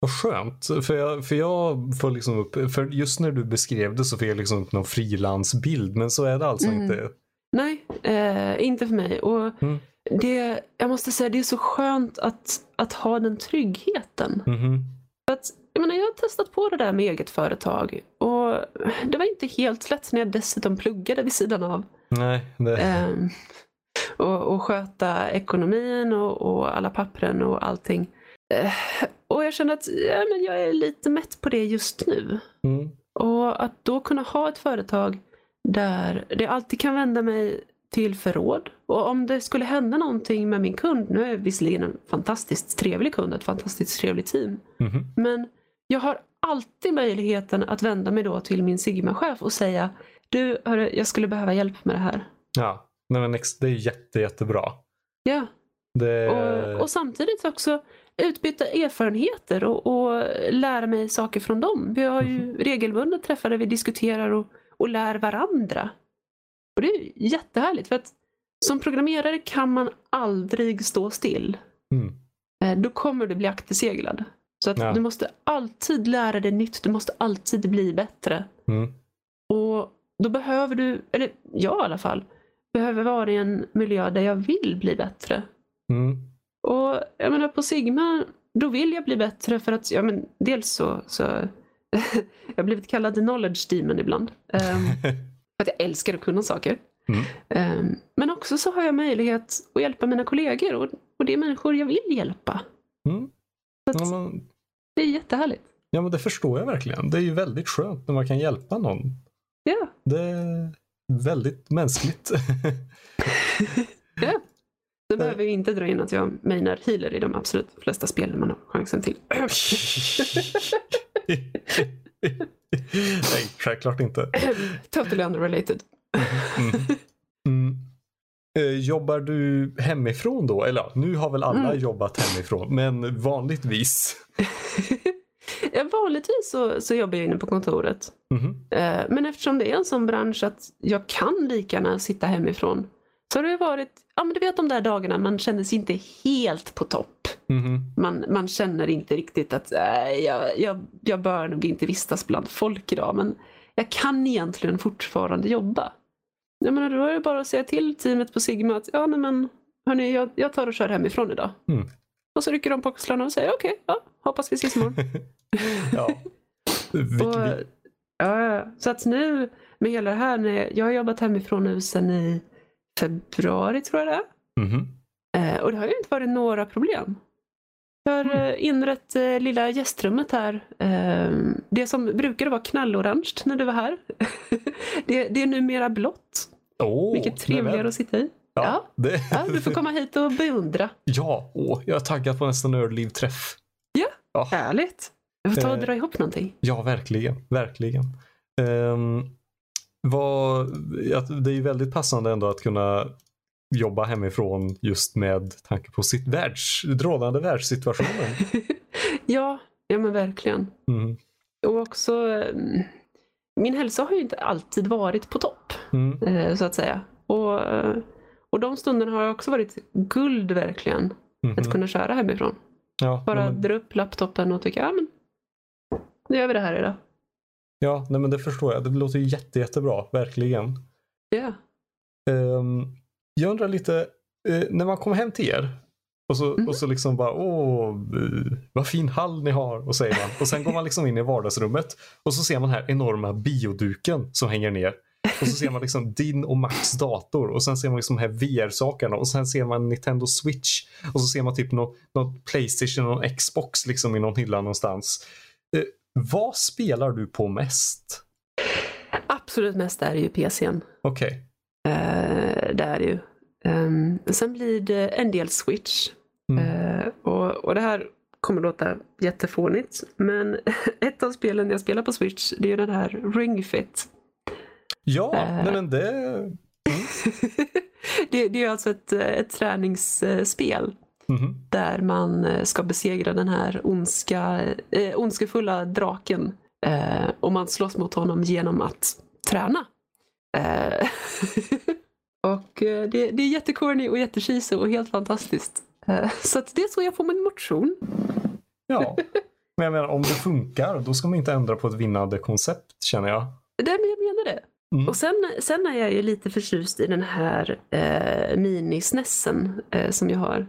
Vad skönt. För jag, för jag får liksom upp, för just när du beskrev det så fick jag liksom upp någon frilansbild. Men så är det alltså Mm. inte. Nej, eh, inte för mig. Och Mm. det, jag måste säga, det är så skönt att, att ha den tryggheten. Mhm. För att, jag, menar, jag har testat på det där med eget företag och det var inte helt lätt när jag dessutom pluggade vid sidan av. Nej, det, Ehm, och, och sköta ekonomin och, och alla pappren och allting. Eh, och jag känner att ja, men jag är lite mätt på det just nu. mm. Och att då kunna ha ett företag där det alltid kan vända mig till för råd. Och om det skulle hända någonting med min kund, nu är jag visserligen en fantastiskt trevlig kund, ett fantastiskt trevligt team. Mhm. Men jag har alltid möjligheten att vända mig då till min Sigma-chef och säga Du, hörru, jag skulle behöva hjälp med det här. Ja, nej, men det är jätte, jättebra. Ja, Det, och, och samtidigt också utbyta erfarenheter och, och lära mig saker från dem. Vi har ju regelbundet träffar där vi diskuterar och, och lär varandra. Och det är jättehärligt för att som programmerare kan man aldrig stå still. Mm. Eh, Då kommer du bli akterseglad. Så att Ja. du måste alltid lära dig nytt, du måste alltid bli bättre. Mm. Och då behöver du, eller jag i alla fall, behöver vara i en miljö där jag vill bli bättre. Mm. Och jag menar på Sigma, då vill jag bli bättre för att, ja men dels så, så jag har blivit kallad knowledge demon ibland. Ehm, för att jag älskar att kunna saker. Mm. Ehm, men också så har jag möjlighet att hjälpa mina kollegor och, och det är människor jag vill hjälpa. Mm. Så Ja, men, det är jättehärligt. ja, men det förstår jag verkligen. Det är ju väldigt skönt när man kan hjälpa någon. Ja, Det väldigt mänskligt. ja. Sen behöver vi inte dra in att jag mainar healer i de absolut flesta spelen man har chansen till. Nej, självklart inte. totally unrelated. Mm. Mm. Eh, Jobbar du hemifrån då? Eller ja, nu har väl alla Mm. jobbat hemifrån, men vanligtvis. vanligtvis så, så jobbar jag inne på kontoret. Eh, Men eftersom det är en sån bransch att jag kan lika gärna sitta hemifrån så har det varit, ja men du vet de där dagarna man känner sig inte helt på topp. Mhm. Man, man känner inte riktigt att äh, jag, jag, jag bör nog inte vistas bland folk idag men jag kan egentligen fortfarande jobba. Jag menar, då är det bara att säga till teamet på Sigma att ja nej, men hörni, jag, jag tar och kör hemifrån idag. Mm. Och så rycker de på axlarna och säger okej, ja, hoppas vi ses imorgon. ja. Och, ja, så att nu med hela det här, när jag har jobbat hemifrån nu sedan i februari tror jag det är. Mhm. Eh, och det har ju inte varit några problem. Jag har Mm. eh, inrett eh, lilla gästrummet här. Eh, det som brukade vara knallorange när du var här. det, det är numera blått. Åh, Vilket trevligare att sitta i. Ja, Ja. Det, Ja, du får komma hit och beundra. ja åh, jag är taggad på nästa nördliv-träff. Ja. Ja, Härligt. Jag får ta och Eh. dra ihop någonting. ja, verkligen. Verkligen. Um, vad, det är ju väldigt passande ändå att kunna jobba hemifrån just med tanke på sitt världs, rådande världssituationen. ja, ja men verkligen. Mm. Och också, eh, min hälsa har ju inte alltid varit på topp. Mm. eh, så att säga. Och, eh, och de stunderna har också varit guld verkligen. Mhm. Att kunna köra hemifrån. Ja, Bara men, dra upp laptopen och tycka, ja men nu gör vi det här idag. ja nej, men det förstår jag. Det låter ju jätte, jättebra, verkligen. Ja. Ehm, jag undrar lite, eh, när man kommer hem till er och så, Mhm. och så liksom bara åh, vad fin hall ni har, och säger man. Och sen går man liksom in i vardagsrummet och så ser man här enorma bioduken som hänger ner. Och så ser man liksom din och Max dator och sen ser man liksom här VR-sakerna och sen ser man Nintendo Switch och så ser man typ någon, någon Playstation och Xbox liksom i någon hylla någonstans. Eh, vad spelar du på mest? Absolut mest är det ju PCn. Okej. Eh, det är det ju. Ehm, sen blir det en del Switch. Mm. Eh, och, och det här kommer låta jättefånigt. Men ett av spelen jag spelar på Switch det är ju den här Ring Fit. Ja, uh, nej, men det... Mm. det, det är alltså ett, ett träningsspel mm. där man ska besegra den här ondska, äh, ondskefulla draken. Äh, och man slåss mot honom genom att träna. Äh, och det, det är jättecorny och jättecheesy och helt fantastiskt. Så det är så jag får min motion. Ja, men jag menar om det funkar då ska man inte ändra på ett vinnande koncept känner jag. Nej, men jag menar det. Mm. Och sen, sen är jag ju lite förtjust i den här eh, minisnessen eh, som jag har.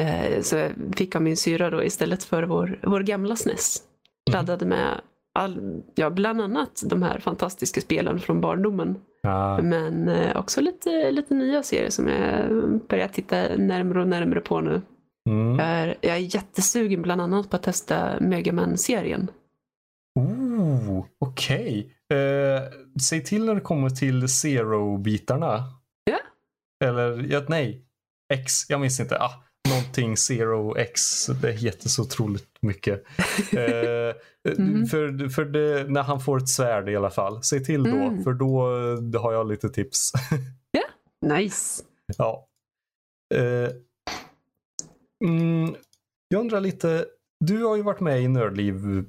Eh, så jag fick av min syra då istället för vår, vår gamla SNES. Mm. Laddade med all, ja, bland annat de här fantastiska spelen från barndomen. Ah. Men eh, också lite, lite nya serier som jag börjar titta närmare och närmare på nu. Mm. Jag, är, jag är jättesugen bland annat på att testa Megaman-serien. Oh, Okej. Okay. Eh, säg till när det kommer till Zero-bitarna. Ja. Eller, ja, nej. X, jag minns inte. Ah, någonting Zero X. Det heter så otroligt mycket. eh, mm. För, för det, när han får ett svärd i alla fall. Säg till då, mm. för då, då har jag lite tips. Ja, yeah. nice. Ja. Eh, mm, jag undrar lite, du har ju varit med i Nördliv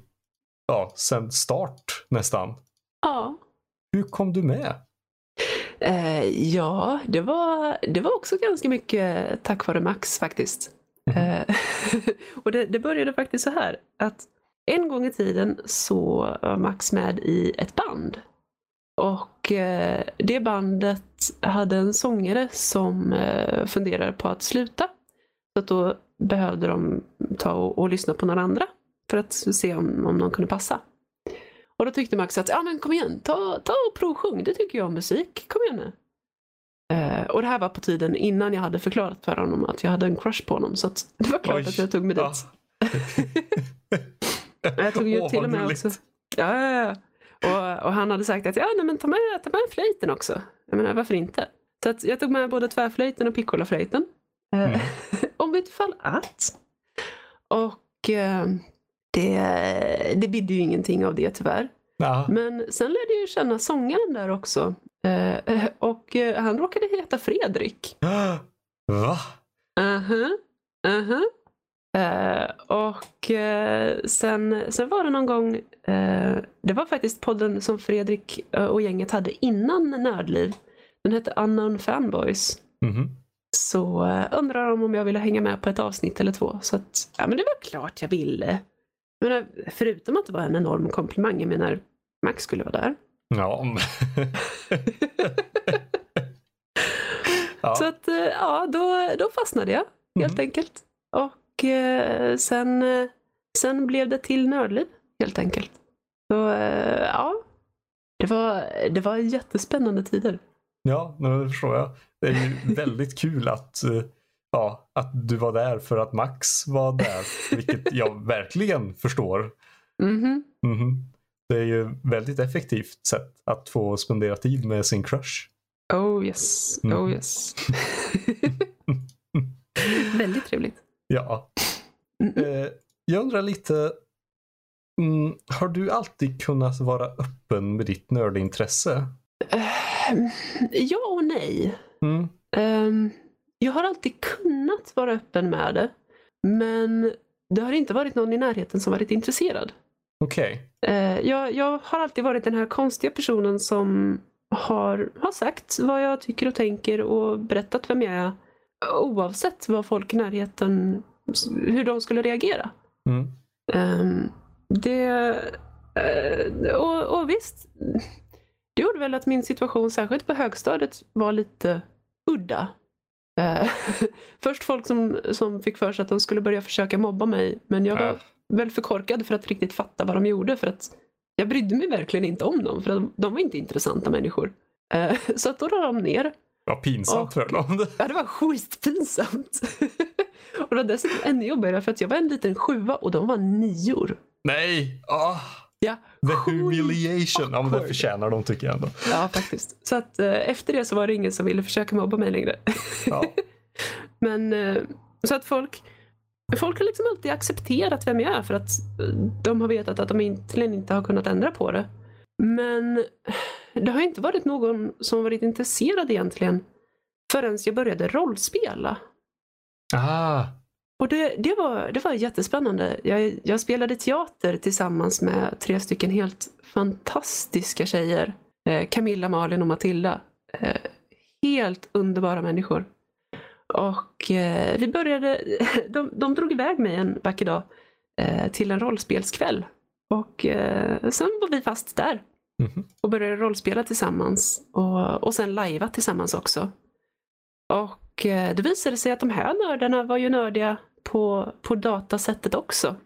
ja, sen start nästan. Ja. Hur kom du med? Eh, ja, det var, det var också ganska mycket tack vare Max faktiskt. Mm. Eh, och det, det, började faktiskt så här att en gång i tiden så var Max med i ett band. Och eh, det bandet hade en sångare som eh, funderade på att sluta. Så att då behövde de ta och, och lyssna på några andra för att se om, om någon kunde passa. Och då tyckte Max att, ja men kom igen, ta, ta och provsjung, det tycker jag om musik, kom igen nu. Uh, och det här var på tiden innan jag hade förklarat för honom att jag hade en crush på honom. Så det var klart Oj. att jag tog mig dit. Ah. jag tog ju oh, till och med också. Ja, ja, ja. Och, och, han hade sagt att ja, nej, men ta, med, ta med flöjten också. Jag menar, varför inte? Så att jag tog med både tvärflöjten och piccolaflöjten. Uh, mm. om ifall att. Och uh, det, det bidde ju ingenting av det tyvärr. Ja. Men sen lärde jag känna sångaren där också. Eh, och eh, han råkade heta Fredrik. Va? Uh-huh. Uh-huh. Eh, och eh, sen, sen var det någon gång, eh, det var faktiskt podden som Fredrik eh, och gänget hade innan Nördliv. Den hette Unknown Fanboys. Mm-hmm. Så undrade de om jag ville hänga med på ett avsnitt eller två. Så att, ja men det var klart jag ville. Men förutom att det var en enorm komplimang, jag menar Max skulle vara där. Ja. ja. Så att eh, ja, då, då fastnade jag helt mm. enkelt. Och eh, sen, eh, sen blev det till Nördliv helt enkelt. Så eh, ja, det var, det var jättespännande tider. Ja, det förstår jag. Det är ju väldigt kul att eh, ja, att du var där för att Max var där. vilket jag verkligen förstår. Mm -hmm. Mm -hmm. Det är ju väldigt effektivt sätt att få spendera tid med sin crush. Oh yes, mm. oh yes. väldigt trevligt. Ja. Eh, jag undrar lite, mm, har du alltid kunnat vara öppen med ditt nördintresse? Uh, ja och nej. Um, jag har alltid kunnat vara öppen med det. Men det har inte varit någon i närheten som varit intresserad. Okej. Okay. Eh, jag, jag har alltid varit den här konstiga personen som har, har sagt vad jag tycker och tänker och berättat vem jag är. Oavsett vad folk i närheten, hur de skulle reagera. Mm. Um, det, uh, och, och visst, det gjorde väl att min situation, särskilt på högstadiet, var lite udda. Eh, först folk som, som fick för sig att de skulle börja försöka mobba mig. Men jag var äh. väl för korkad för att riktigt fatta vad de gjorde. För att jag brydde mig verkligen inte om dem. För de, de var inte intressanta människor. Eh, så att då la de ner. Var pinsamt för dem. Ja, det var skitpinsamt. och det var dessutom ännu jobbigare för att jag var en liten sjua och de var nior. Nej! Oh. Ja, The humiliation. Ja, men det förtjänar de tycker jag ändå. Ja, faktiskt. Så att eh, efter det så var det ingen som ville försöka mobba mig längre. Ja. men eh, så att folk, folk har liksom alltid accepterat vem jag är för att eh, de har vetat att de egentligen inte har kunnat ändra på det. Men det har inte varit någon som varit intresserad egentligen förrän jag började rollspela. Ah, Och det, det, var, det var jättespännande. Jag, jag spelade teater tillsammans med tre stycken helt fantastiska tjejer. Eh, Camilla, Malin och Matilda. Eh, helt underbara människor. Och eh, vi började, de, de drog iväg mig en vacker dag eh, till en rollspelskväll. Och eh, sen var vi fast där mhm. och började rollspela tillsammans och, och sen lajva tillsammans också. Och eh, det visade sig att de här nördarna var ju nördiga på, på datasättet också.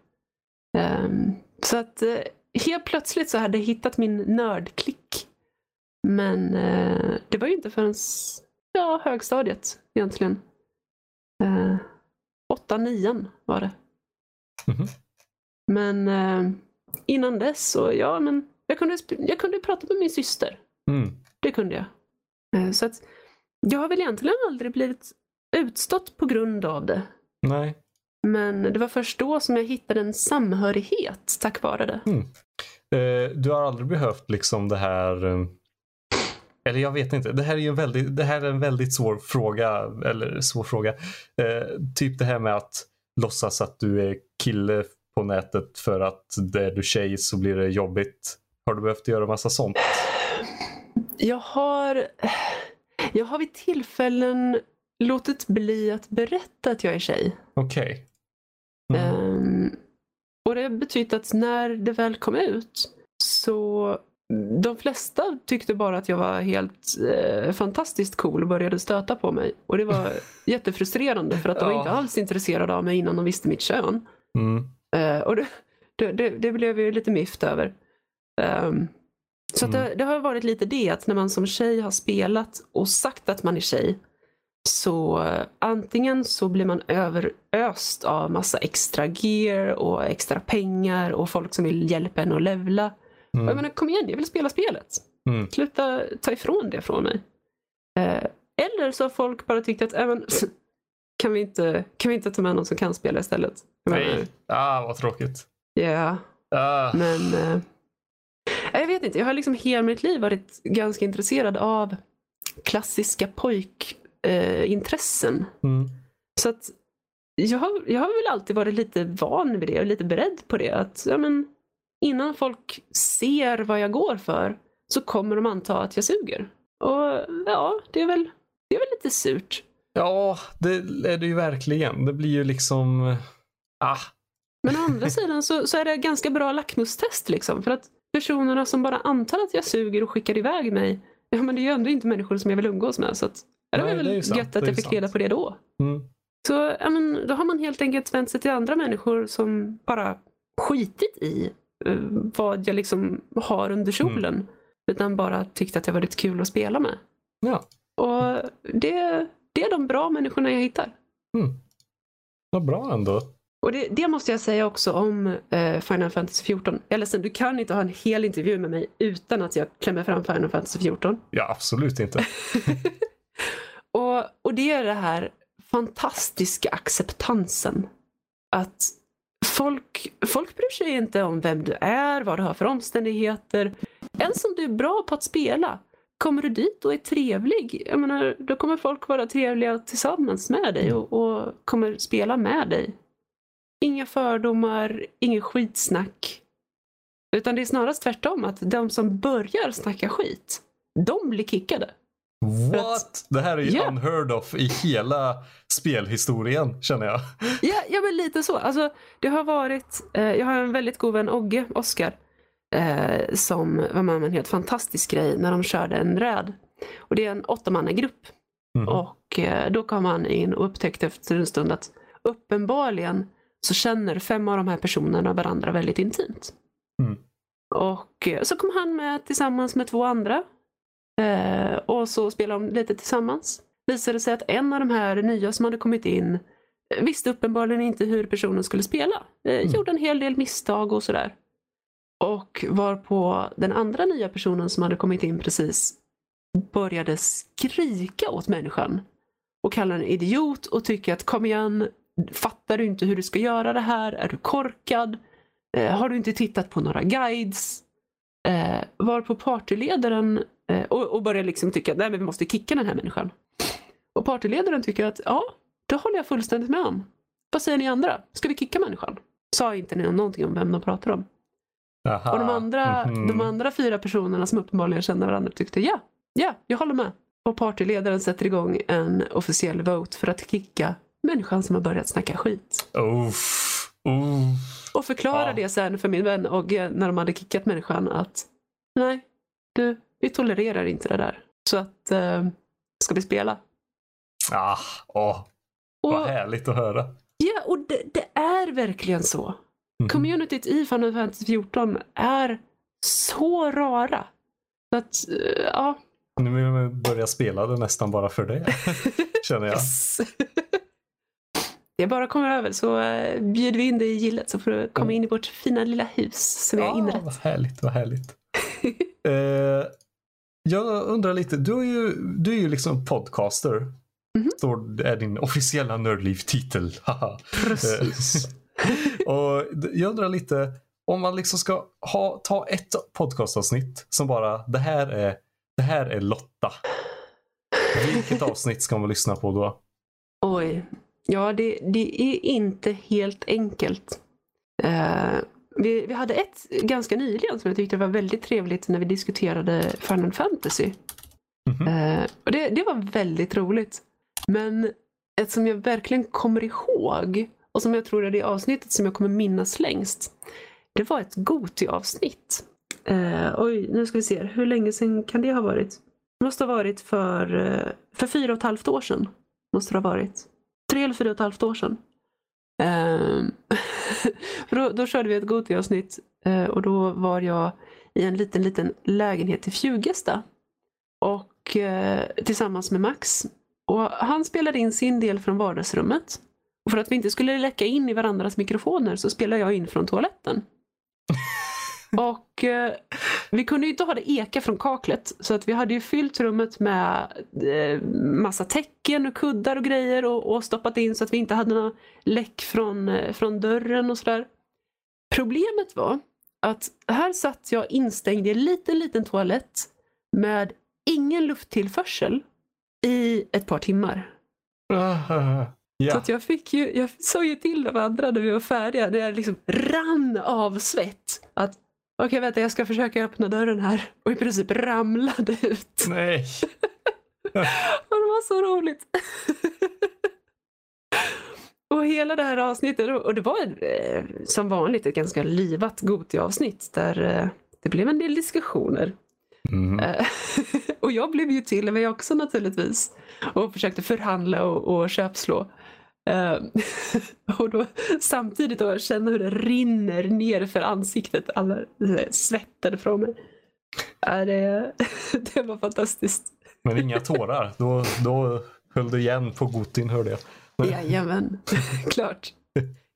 Ehm, så att eh, helt plötsligt så hade jag hittat min nördklick. Men eh, det var ju inte förrän ja, högstadiet egentligen. Eh, åtta, nian var det. Mhm. Men eh, innan dess så, ja men jag kunde, jag kunde prata med min syster. Mm. Det kunde jag. Så att jag har väl egentligen aldrig blivit utstått på grund av det. Nej. Men det var först då som jag hittade en samhörighet tack vare det. Eh, du har aldrig behövt liksom det här eh, eller jag vet inte. Det här är ju en väldigt, det här är en väldigt svår fråga. Eller svår fråga. Eh, typ det här med att låtsas att du är kille på nätet för att det är du tjej så blir det jobbigt. Har du behövt göra massa sånt? Jag har, jag har vid tillfällen låtit bli att berätta att jag är tjej. Okej. Mm. Ehm, och det har betytt att när det väl kom ut så de flesta tyckte bara att jag var helt eh, fantastiskt cool och började stöta på mig. Och det var jättefrustrerande för att de var Ja. inte alls intresserade av mig innan de visste mitt kön. Mm. Eh, och det, det, det, det blev jag ju lite miffed över. Ehm, så att det, det har varit lite det att när man som tjej har spelat och sagt att man är tjej så eh, antingen så blir man överöst av massa extra gear och extra pengar och folk som vill hjälpa en att levla. Och Jag Mm. menar, kom igen, jag vill spela spelet. Mm. Sluta ta ifrån det från mig. Eh, eller så har folk bara tyckt att, äh, men, kan, vi inte, kan vi inte ta med någon som kan spela istället? Nej. Ah, vad tråkigt. Ja, Ah. men eh, jag vet inte. Jag har liksom hela mitt liv varit ganska intresserad av klassiska pojkintressen. Eh, intressen. Mm. Så att jag har, jag har väl alltid varit lite van vid det och lite beredd på det. Att ja, men, innan folk ser vad jag går för så kommer de anta att jag suger. Och ja, det är väl, det är väl lite surt. Ja, det är det ju verkligen. Det blir ju liksom... Ah. Men å andra sidan så, så är det ganska bra lackmustest liksom. För att personerna som bara antar att jag suger och skickar iväg mig, ja men det är ju ändå inte människor som jag vill umgås med. Så att, ja, det var väl sant, gött det att jag fick sant. reda på det då. Mm. Så ja, men, då har man helt enkelt vänt sig till andra människor som bara skitit i eh, vad jag liksom har under kjolen. Utan bara tyckt att det var lite kul att spela med. Ja. Och det, det är de bra människorna jag hittar. Mm. Vad bra ändå. Och det, det måste jag säga också om eh, Final Fantasy 14. Jag är ledsen, du kan inte ha en hel intervju med mig utan att jag klämmer fram Final Fantasy 14. Ja, absolut inte. Och, och det är den här fantastiska acceptansen. Att folk, folk bryr sig inte om vem du är, vad du har för omständigheter. Ens om du är bra på att spela. Kommer du dit och är trevlig, jag menar, då kommer folk vara trevliga tillsammans med dig och, och kommer spela med dig. Inga fördomar, inget skitsnack. Utan det är snarast tvärtom, att de som börjar snacka skit, de blir kickade. What? Det här är ju Ja. unheard of i hela spelhistorien känner jag. Ja, ja men lite så. Alltså, det har varit, eh, jag har en väldigt god vän, Ogge, Oskar, eh, som var med om en helt fantastisk grej när de körde en räd. Och det är en åttamannagrupp. Mhm. Och eh, då kom han in och upptäckte efter en stund att uppenbarligen så känner fem av de här personerna varandra väldigt intimt. Mm. Och eh, så kom han med tillsammans med två andra. Eh, och så spelade de lite tillsammans. Visade sig att en av de här nya som hade kommit in eh, visste uppenbarligen inte hur personen skulle spela. Eh, Mm. Gjorde en hel del misstag och sådär. Och var på den andra nya personen som hade kommit in precis började skrika åt människan och kalla den idiot och tycka att kom igen, fattar du inte hur du ska göra det här? Är du korkad? Eh, har du inte tittat på några guides? Eh, var på partyledaren och, och börjar liksom tycka att vi måste kicka den här människan. Och partyledaren tycker att ja, det håller jag fullständigt med om. Vad säger ni andra? Ska vi kicka människan? Sa inte ni någonting om vem de pratar om. Aha. Och de andra, Mhm. de andra fyra personerna som uppenbarligen känner varandra tyckte ja, ja, jag håller med. Och partyledaren sätter igång en officiell vote för att kicka människan som har börjat snacka skit. Uff. Uff. Och förklarar Ja. det sen för min vän Ogge när de hade kickat människan att nej, du, vi tolererar inte det där. Så att, eh, ska vi spela? Ah, åh, Och, vad härligt att höra. ja, och det, det är verkligen så. Mhm. Communityt i Final Fantasy 14 är så rara. Så att, eh, ja. Nu vill jag börja spela det nästan bara för det. Känner jag. Yes. Det bara komma över så uh, bjuder vi in dig i gillet så får du komma in i vårt fina lilla hus som vi har Ja, inrett. vad härligt, vad härligt. eh, jag undrar lite, du är ju, du är ju liksom podcaster. Mhm. Står, är din officiella Nördliv-titel. Precis. Och jag undrar lite, om man liksom ska ha, ta ett podcastavsnitt som bara, det här är, det här är Lotta. Vilket avsnitt ska man lyssna på då? Oj. Ja, det, det är inte helt enkelt. Eh, vi, vi hade ett ganska nyligen som jag tyckte var väldigt trevligt när vi diskuterade Final Fantasy. Mhm. Eh, och det, det var väldigt roligt. Men ett som jag verkligen kommer ihåg och som jag tror är det avsnittet som jag kommer minnas längst. Det var ett Goti-avsnitt. Eh, oj, nu ska vi se. Hur länge sedan kan det ha varit? Det måste ha varit för, eh, för fyra och ett halvt år sedan. Måste det ha varit. Tre eller fyra och ett halvt år sedan. För då, då körde vi ett Gothia-avsnitt eh, och då var jag i en liten, liten lägenhet i Fjugesta. Och eh, tillsammans med Max. Och han spelade in sin del från vardagsrummet. Och för att vi inte skulle läcka in i varandras mikrofoner så spelade jag in från toaletten. Och eh, vi kunde ju inte ha det eka från kaklet så att vi hade ju fyllt rummet med eh, massa täcken och kuddar och grejer och, och stoppat in så att vi inte hade några läck från, eh, från dörren och sådär. Problemet var att här satt jag instängd i en liten, liten toalett med ingen lufttillförsel i ett par timmar. Ah, Så ja. att jag fick ju, jag sa ju till de andra när vi var färdiga, när jag liksom rann av svett. Att okej vänta jag ska försöka öppna dörren här. Och i princip ramlade ut. Nej. Och det var så roligt. och hela det här avsnittet, och det var eh, som vanligt ett ganska livat Goti-avsnitt där eh, det blev en del diskussioner. Mm. Och jag blev ju till mig också naturligtvis. Och försökte förhandla och, och köpslå. Eh, och då samtidigt då känna hur det rinner ner för ansiktet. Alla svettade från mig. Ja, det, det var fantastiskt. Men inga tårar. Då, då höll du igen på Gotin hörde jag. Jajamän, klart.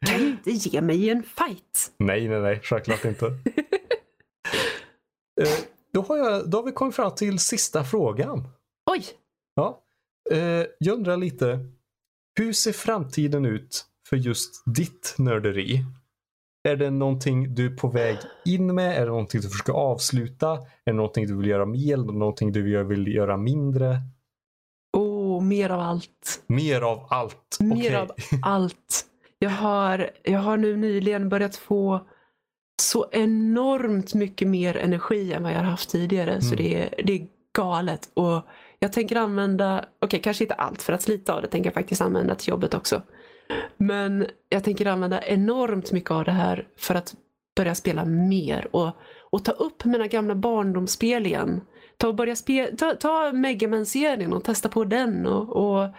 Kan ju inte ge mig en fight. Nej, nej, nej. Självklart inte. Eh, då, har jag, då har vi kommit fram till sista frågan. Oj! Ja. Eh, jag undrar lite. Hur ser framtiden ut för just ditt nörderi? Är det någonting du är på väg in med? Är det någonting du försöker avsluta? Är det någonting du vill göra mer? Eller någonting du vill göra mindre? Oh, mer av allt. Mer av allt. Mer Okej. av allt. Jag har, jag har nu nyligen börjat få så enormt mycket mer energi än vad jag har haft tidigare. Så Mm. det är, det är galet. Och jag tänker använda, okej kanske inte allt för att lite av det tänker jag faktiskt använda till jobbet också. Men jag tänker använda enormt mycket av det här för att börja spela mer och, och ta upp mina gamla barndomsspel igen. Ta och börja spela, ta, ta Megaman-serien och testa på den och, och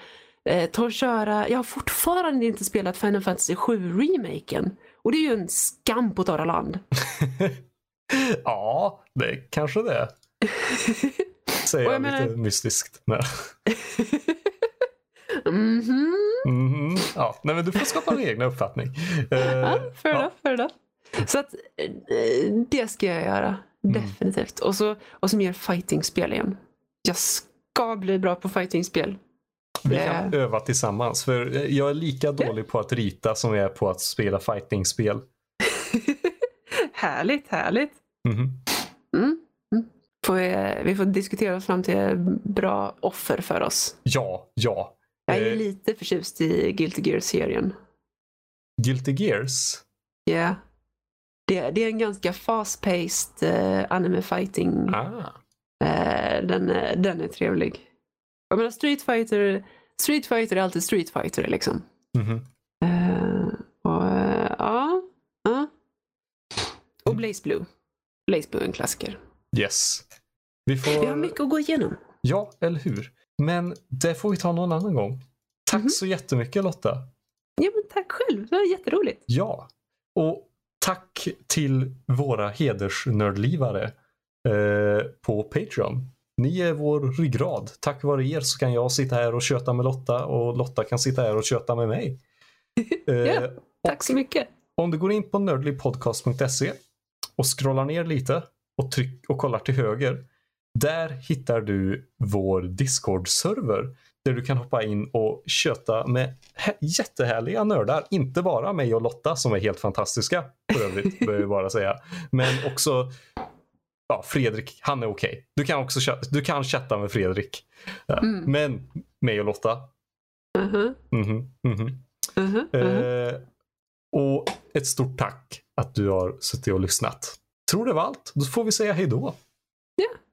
eh, ta och köra. Jag har fortfarande inte spelat Final Fantasy 7-remaken. Och det är ju en skam på torra land. ja, det kanske det. Säger jag, jag lite menar- mystiskt. Nej. Mhm. Mhm. Ja, nej, men du får skapa din egna uppfattning. Eh, Ja, ja. enough, fair enough. Så att eh, det ska jag göra. Mm. Definitivt. Och så, och så mer fightingspel igen. Jag ska bli bra på fightingspel. Vi Det- kan öva tillsammans. För jag är lika dålig på att rita som jag är på att spela fightingspel. härligt, härligt. Mhm. Mm. Mm. Får vi, vi får diskutera oss fram till bra offer för oss. Ja, ja. Jag är Eh, lite förtjust i Guilty Gear-serien. Guilty Gears. Ja. Det, det är en ganska fast-paced eh, anime fighting. Ah. Eh, den, är- den är trevlig. Jag menar Street Fighter, Street Fighter är alltid Street Fighter liksom. Mhm. Eh, och, eh, ja, ja. Och Blaze Blue. Blaze Blue är en klassiker. Yes. Vi Vi har får... mycket att gå igenom. Ja, eller hur? Men det får vi ta någon annan gång. Tack Mhm. så jättemycket Lotta. Ja, men tack själv. Det var jätteroligt. Ja. Och tack till våra hedersnördlivare eh, på Patreon. Ni är vår ryggrad. Tack vare er så kan jag sitta här och köta med Lotta och Lotta kan sitta här och köta med mig. Eh, Ja. Tack så mycket. Om du går in på nördligpodcast.se och scrollar ner lite och, tryck, och kollar till höger. Där hittar du vår Discord-server där du kan hoppa in och köta med hä- jättehärliga nördar. Inte bara mig och Lotta som är helt fantastiska för övrigt, behöver jag bara säga. Men också ja, Fredrik, han är okej. Du kan också du kan chatta med Fredrik. Ja. Mm. Men mig och Lotta, Mhm, mhm, mhm. mhm, mhm. Eh, och ett stort tack att du har suttit och lyssnat. Tror det var allt. Då får vi säga hej då.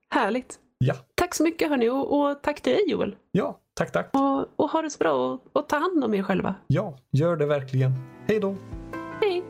Härligt. Ja, Tack så mycket hörni och, och tack till dig Joel. ja, tack, tack. Och, och ha det så bra och, och ta hand om er själva. Ja, gör det verkligen. Hej då. Hej!